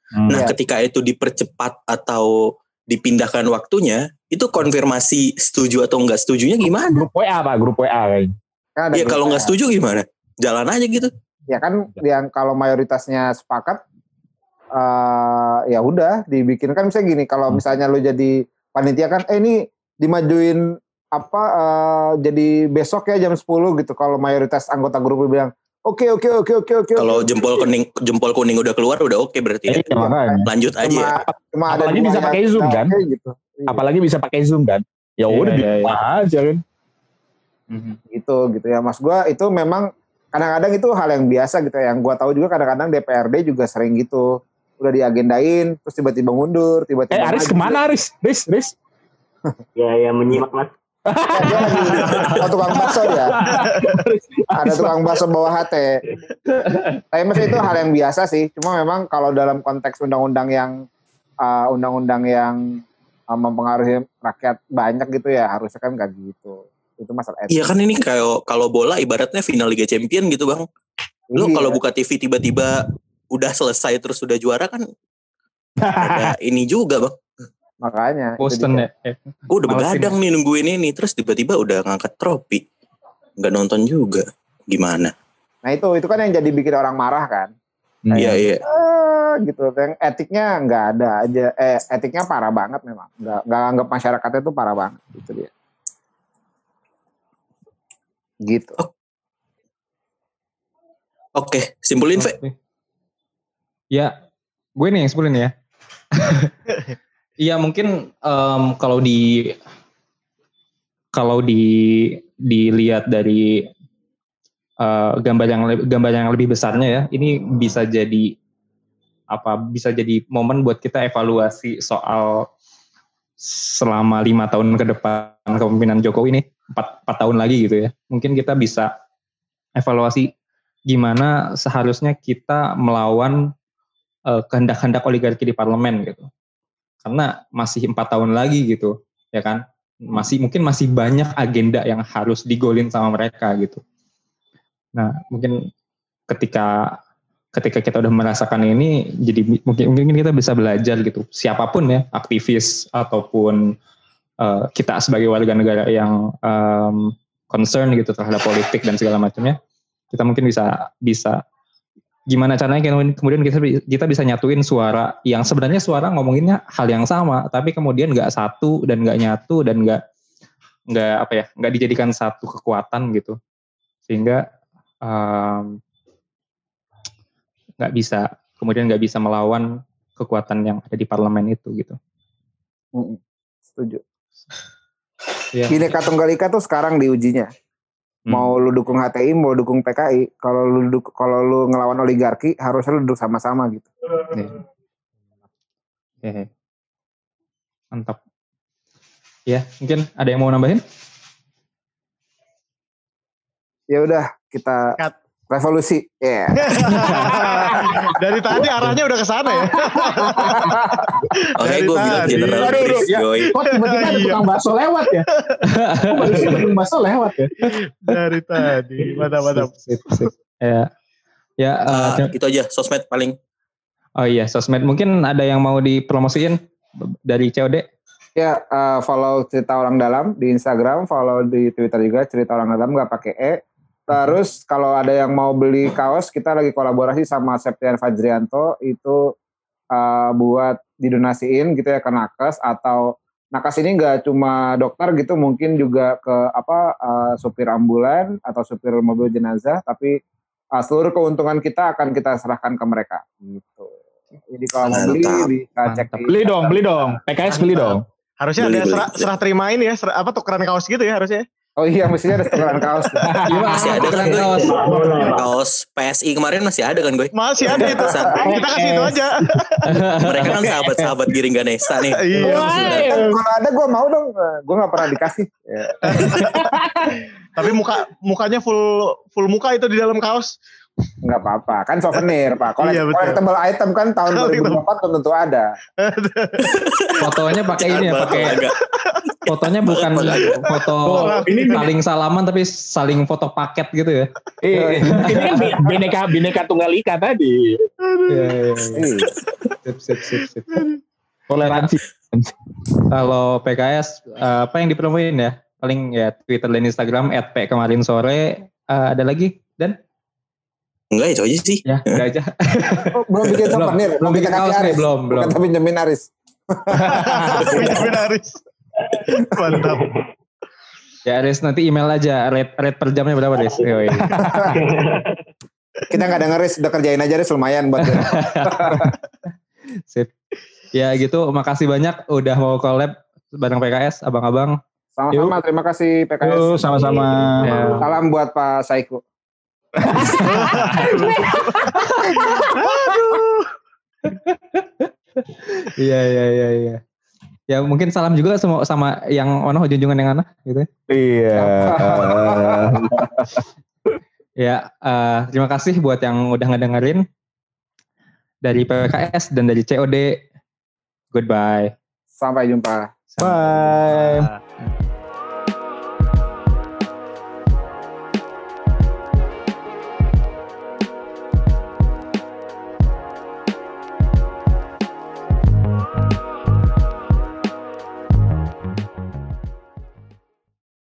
Speaker 3: Hmm.
Speaker 4: Nah
Speaker 5: Iya.
Speaker 4: ketika itu dipercepat atau dipindahkan waktunya, itu konfirmasi setuju atau enggak setujunya gimana?
Speaker 3: Grup WA pak, grup WA kayaknya.
Speaker 5: Kan
Speaker 4: Ya
Speaker 5: grupnya.
Speaker 4: kalau nggak setuju gimana? Jalan aja gitu.
Speaker 5: Ya kan yang kalau mayoritasnya sepakat eh ya udah dibikin kan misalnya gini kalau misalnya lu jadi panitia kan eh ini dimajuin apa eh, jadi besok ya jam 10 gitu kalau mayoritas anggota grup bilang oke oke oke oke oke
Speaker 4: Kalau jempol
Speaker 5: oke."
Speaker 4: kuning jempol kuning udah keluar udah oke berarti ya.
Speaker 3: Makanya.
Speaker 4: Lanjut aja.
Speaker 5: cuma
Speaker 4: ya.
Speaker 5: cuma ada
Speaker 3: Apalagi bisa pakai Zoom, kan?
Speaker 5: gitu Iya,
Speaker 3: Apalagi bisa pakai Zoom kan. Ya
Speaker 1: Iya,
Speaker 3: udah di
Speaker 1: iya,
Speaker 3: rumah aja kan.
Speaker 1: Mhm.
Speaker 5: gitu gitu ya mas gua itu memang kadang-kadang itu hal yang biasa gitu ya yang gua tahu juga kadang-kadang DPRD juga sering gitu udah diagendain terus tiba-tiba mundur tiba-tiba
Speaker 3: Eh Aris
Speaker 5: maju.
Speaker 3: ke mana Aris? Aris, Aris.
Speaker 6: Ya, ya menyimak mas.
Speaker 5: Ya, dia lagi [laughs] oh, tukang bakso ya ada tukang bakso bawah HT tapi maksudnya itu hal yang biasa sih cuma memang kalau dalam konteks undang-undang yang uh, undang-undang yang uh, mempengaruhi rakyat banyak gitu ya harusnya kan nggak gitu itu masalah etik
Speaker 4: Iya kan ini kayak kalau bola ibaratnya final Liga Champion gitu bang. Lu
Speaker 5: Iya.
Speaker 4: kalau buka TV tiba-tiba udah selesai terus udah juara kan ada [laughs] ini juga bang.
Speaker 5: makanya
Speaker 1: Boston ya. Eh,
Speaker 4: Gue udah begadang nih nungguin ini terus tiba-tiba udah ngangkat trofi. Nggak nonton juga. Gimana?
Speaker 5: nah itu itu kan yang jadi bikin orang marah kan
Speaker 4: Iya iya.
Speaker 5: Eh, gitu yang etiknya nggak ada aja eh etiknya parah banget memang nggak nggak anggap masyarakatnya itu parah banget itu dia Gitu.
Speaker 4: Oke, okay, simpulin, Fe.
Speaker 1: Okay. Ya, gue nih yang simpulin ya. [laughs] Iya mungkin um, kalau di kalau di dilihat dari uh, gambar yang gambar yang lebih besarnya ya, ini bisa jadi apa bisa jadi momen buat kita evaluasi soal selama lima tahun ke depan kepemimpinan Jokowi ini 4, 4 tahun lagi gitu ya. Mungkin kita bisa evaluasi gimana seharusnya kita melawan uh, kehendak-kehendak oligarki di parlemen gitu. Karena masih empat tahun lagi gitu, ya kan? Masih mungkin masih banyak agenda yang harus digolin sama mereka gitu. Nah, mungkin ketika ketika kita udah merasakan ini jadi mungkin mungkin kita bisa belajar gitu. Siapa pun ya, aktivis ataupun eh, kita sebagai warga negara yang em, concern gitu terhadap politik dan segala macamnya, kita mungkin bisa bisa gimana caranya kemudian- kita kita bisa nyatuin suara yang sebenarnya suara ngomonginnya hal yang sama tapi kemudian nggak satu dan nggak nyatu dan nggak nggak apa ya nggak dijadikan satu kekuatan gitu. Sehingga nggak bisa kemudian nggak bisa melawan kekuatan yang ada di parlemen itu gitu.
Speaker 5: Setuju
Speaker 1: ya
Speaker 5: Bineka Tunggal Ika tuh sekarang diujinya
Speaker 1: Hmm.
Speaker 5: mau lu dukung HTI mau dukung PKI kalau lu duk- kalau lu ngelawan oligarki harusnya lu duduk sama-sama gitu
Speaker 1: Hehe. mantap ya mungkin ada yang mau nambahin
Speaker 5: ya udah kita
Speaker 2: Cut.
Speaker 5: Revolusi ya [laughs]
Speaker 2: Dari tadi arahnya udah ke sana ya. [laughs]
Speaker 4: Oke, gue bilang general
Speaker 3: Aduh,
Speaker 4: Chris
Speaker 3: ya.
Speaker 4: Joy.
Speaker 3: Kok tiba-tiba ada
Speaker 2: Iya.
Speaker 3: tukang bakso lewat ya? Kok barusan tukang bakso lewat ya?
Speaker 2: Dari tadi.
Speaker 1: Sip. ya ya eh,
Speaker 4: Ah, itu aja sosmed paling.
Speaker 1: oh iya sosmed mungkin ada yang mau dipromosiin dari COD
Speaker 5: ya eh, follow cerita orang dalam di Instagram follow di Twitter juga cerita orang dalam nggak pakai e terus kalau ada yang mau beli kaos kita lagi kolaborasi sama Septian Fajrianto itu eh, buat didonasiin gitu ya ke nakes atau nakes ini nggak cuma dokter gitu mungkin juga ke apa eh, supir ambulan atau supir mobil jenazah tapi eh, seluruh keuntungan kita akan kita serahkan ke mereka gitu Jadi kalau mau beli bisa cek di
Speaker 3: Beli dong, beli dong. PKS beli dong.
Speaker 2: Harusnya
Speaker 4: Beli,
Speaker 2: ada
Speaker 4: beli,
Speaker 2: serah,
Speaker 4: beli.
Speaker 2: serah terima ini ya, serah, apa tukeran kaos gitu ya harusnya.
Speaker 5: Oh iya, mestinya ada tukeran kaos. [laughs]
Speaker 1: Iya,
Speaker 4: Masih ada kan gue.
Speaker 1: kaos.
Speaker 4: Kaos PSI kemarin masih ada kan gue.
Speaker 2: Masih ada itu. Kita kasih itu aja. [laughs]
Speaker 4: Mereka kan sahabat-sahabat Giring Ganesa nih.
Speaker 2: Iya.
Speaker 5: Kalau ada gue mau dong, gue nggak pernah dikasih. Ya. [laughs]
Speaker 2: Tapi muka mukanya full full muka itu di dalam kaos.
Speaker 5: Nggak apa-apa, kan souvenir pak. Collect-
Speaker 2: Iya, betul.
Speaker 5: collectible item kan tahun
Speaker 2: Collectible.
Speaker 5: 2024 belum tentu ada.
Speaker 1: Fotonya pakai ini ya, pakai. Fotonya bukan foto
Speaker 3: ini-
Speaker 1: saling salaman tapi saling foto paket gitu ya.
Speaker 3: Iya, ini kan bi- bineka bineka tunggal ika tadi.
Speaker 1: Iya, iya, iya.
Speaker 5: Iya.
Speaker 1: Sip, sip, sip, sip.
Speaker 3: Toleransi.
Speaker 1: Kalau PKS eh, apa yang dipromoin ya? Paling ya Twitter dan Instagram @p kemarin sore Eh, ada lagi dan
Speaker 4: Enggak itu aja sih.
Speaker 1: ya udah aja.
Speaker 5: Oh, belum bikin
Speaker 1: belum,
Speaker 5: souvenir,
Speaker 1: belum bikin kaos nih, belum, belum.
Speaker 5: Kata pinjemin Aris. [laughs]
Speaker 2: Benaris. Mantap.
Speaker 1: Ya Riz nanti email aja rate rate per jamnya berapa? Yoi.
Speaker 5: Kita nggak denger Riz, udah kerjain aja Riz lumayan buat. [laughs]
Speaker 1: Sip. Ya gitu, makasih banyak udah mau collab bareng PKS, abang-abang.
Speaker 5: Sama-sama, terima kasih PKS.
Speaker 3: Yuk, sama-sama.
Speaker 1: Ya.
Speaker 5: Salam buat Pak Saiku. [laughs]
Speaker 1: Iya iya iya iya. Ya mungkin salam juga sama sama yang ono junjungan yang anak gitu. ya.
Speaker 3: Iya. [laughs]
Speaker 1: Ya, eh, terima kasih buat yang udah ngedengerin dari PKS dan dari COD. Goodbye.
Speaker 5: Sampai jumpa.
Speaker 1: Sampai
Speaker 3: Bye.
Speaker 2: Nah,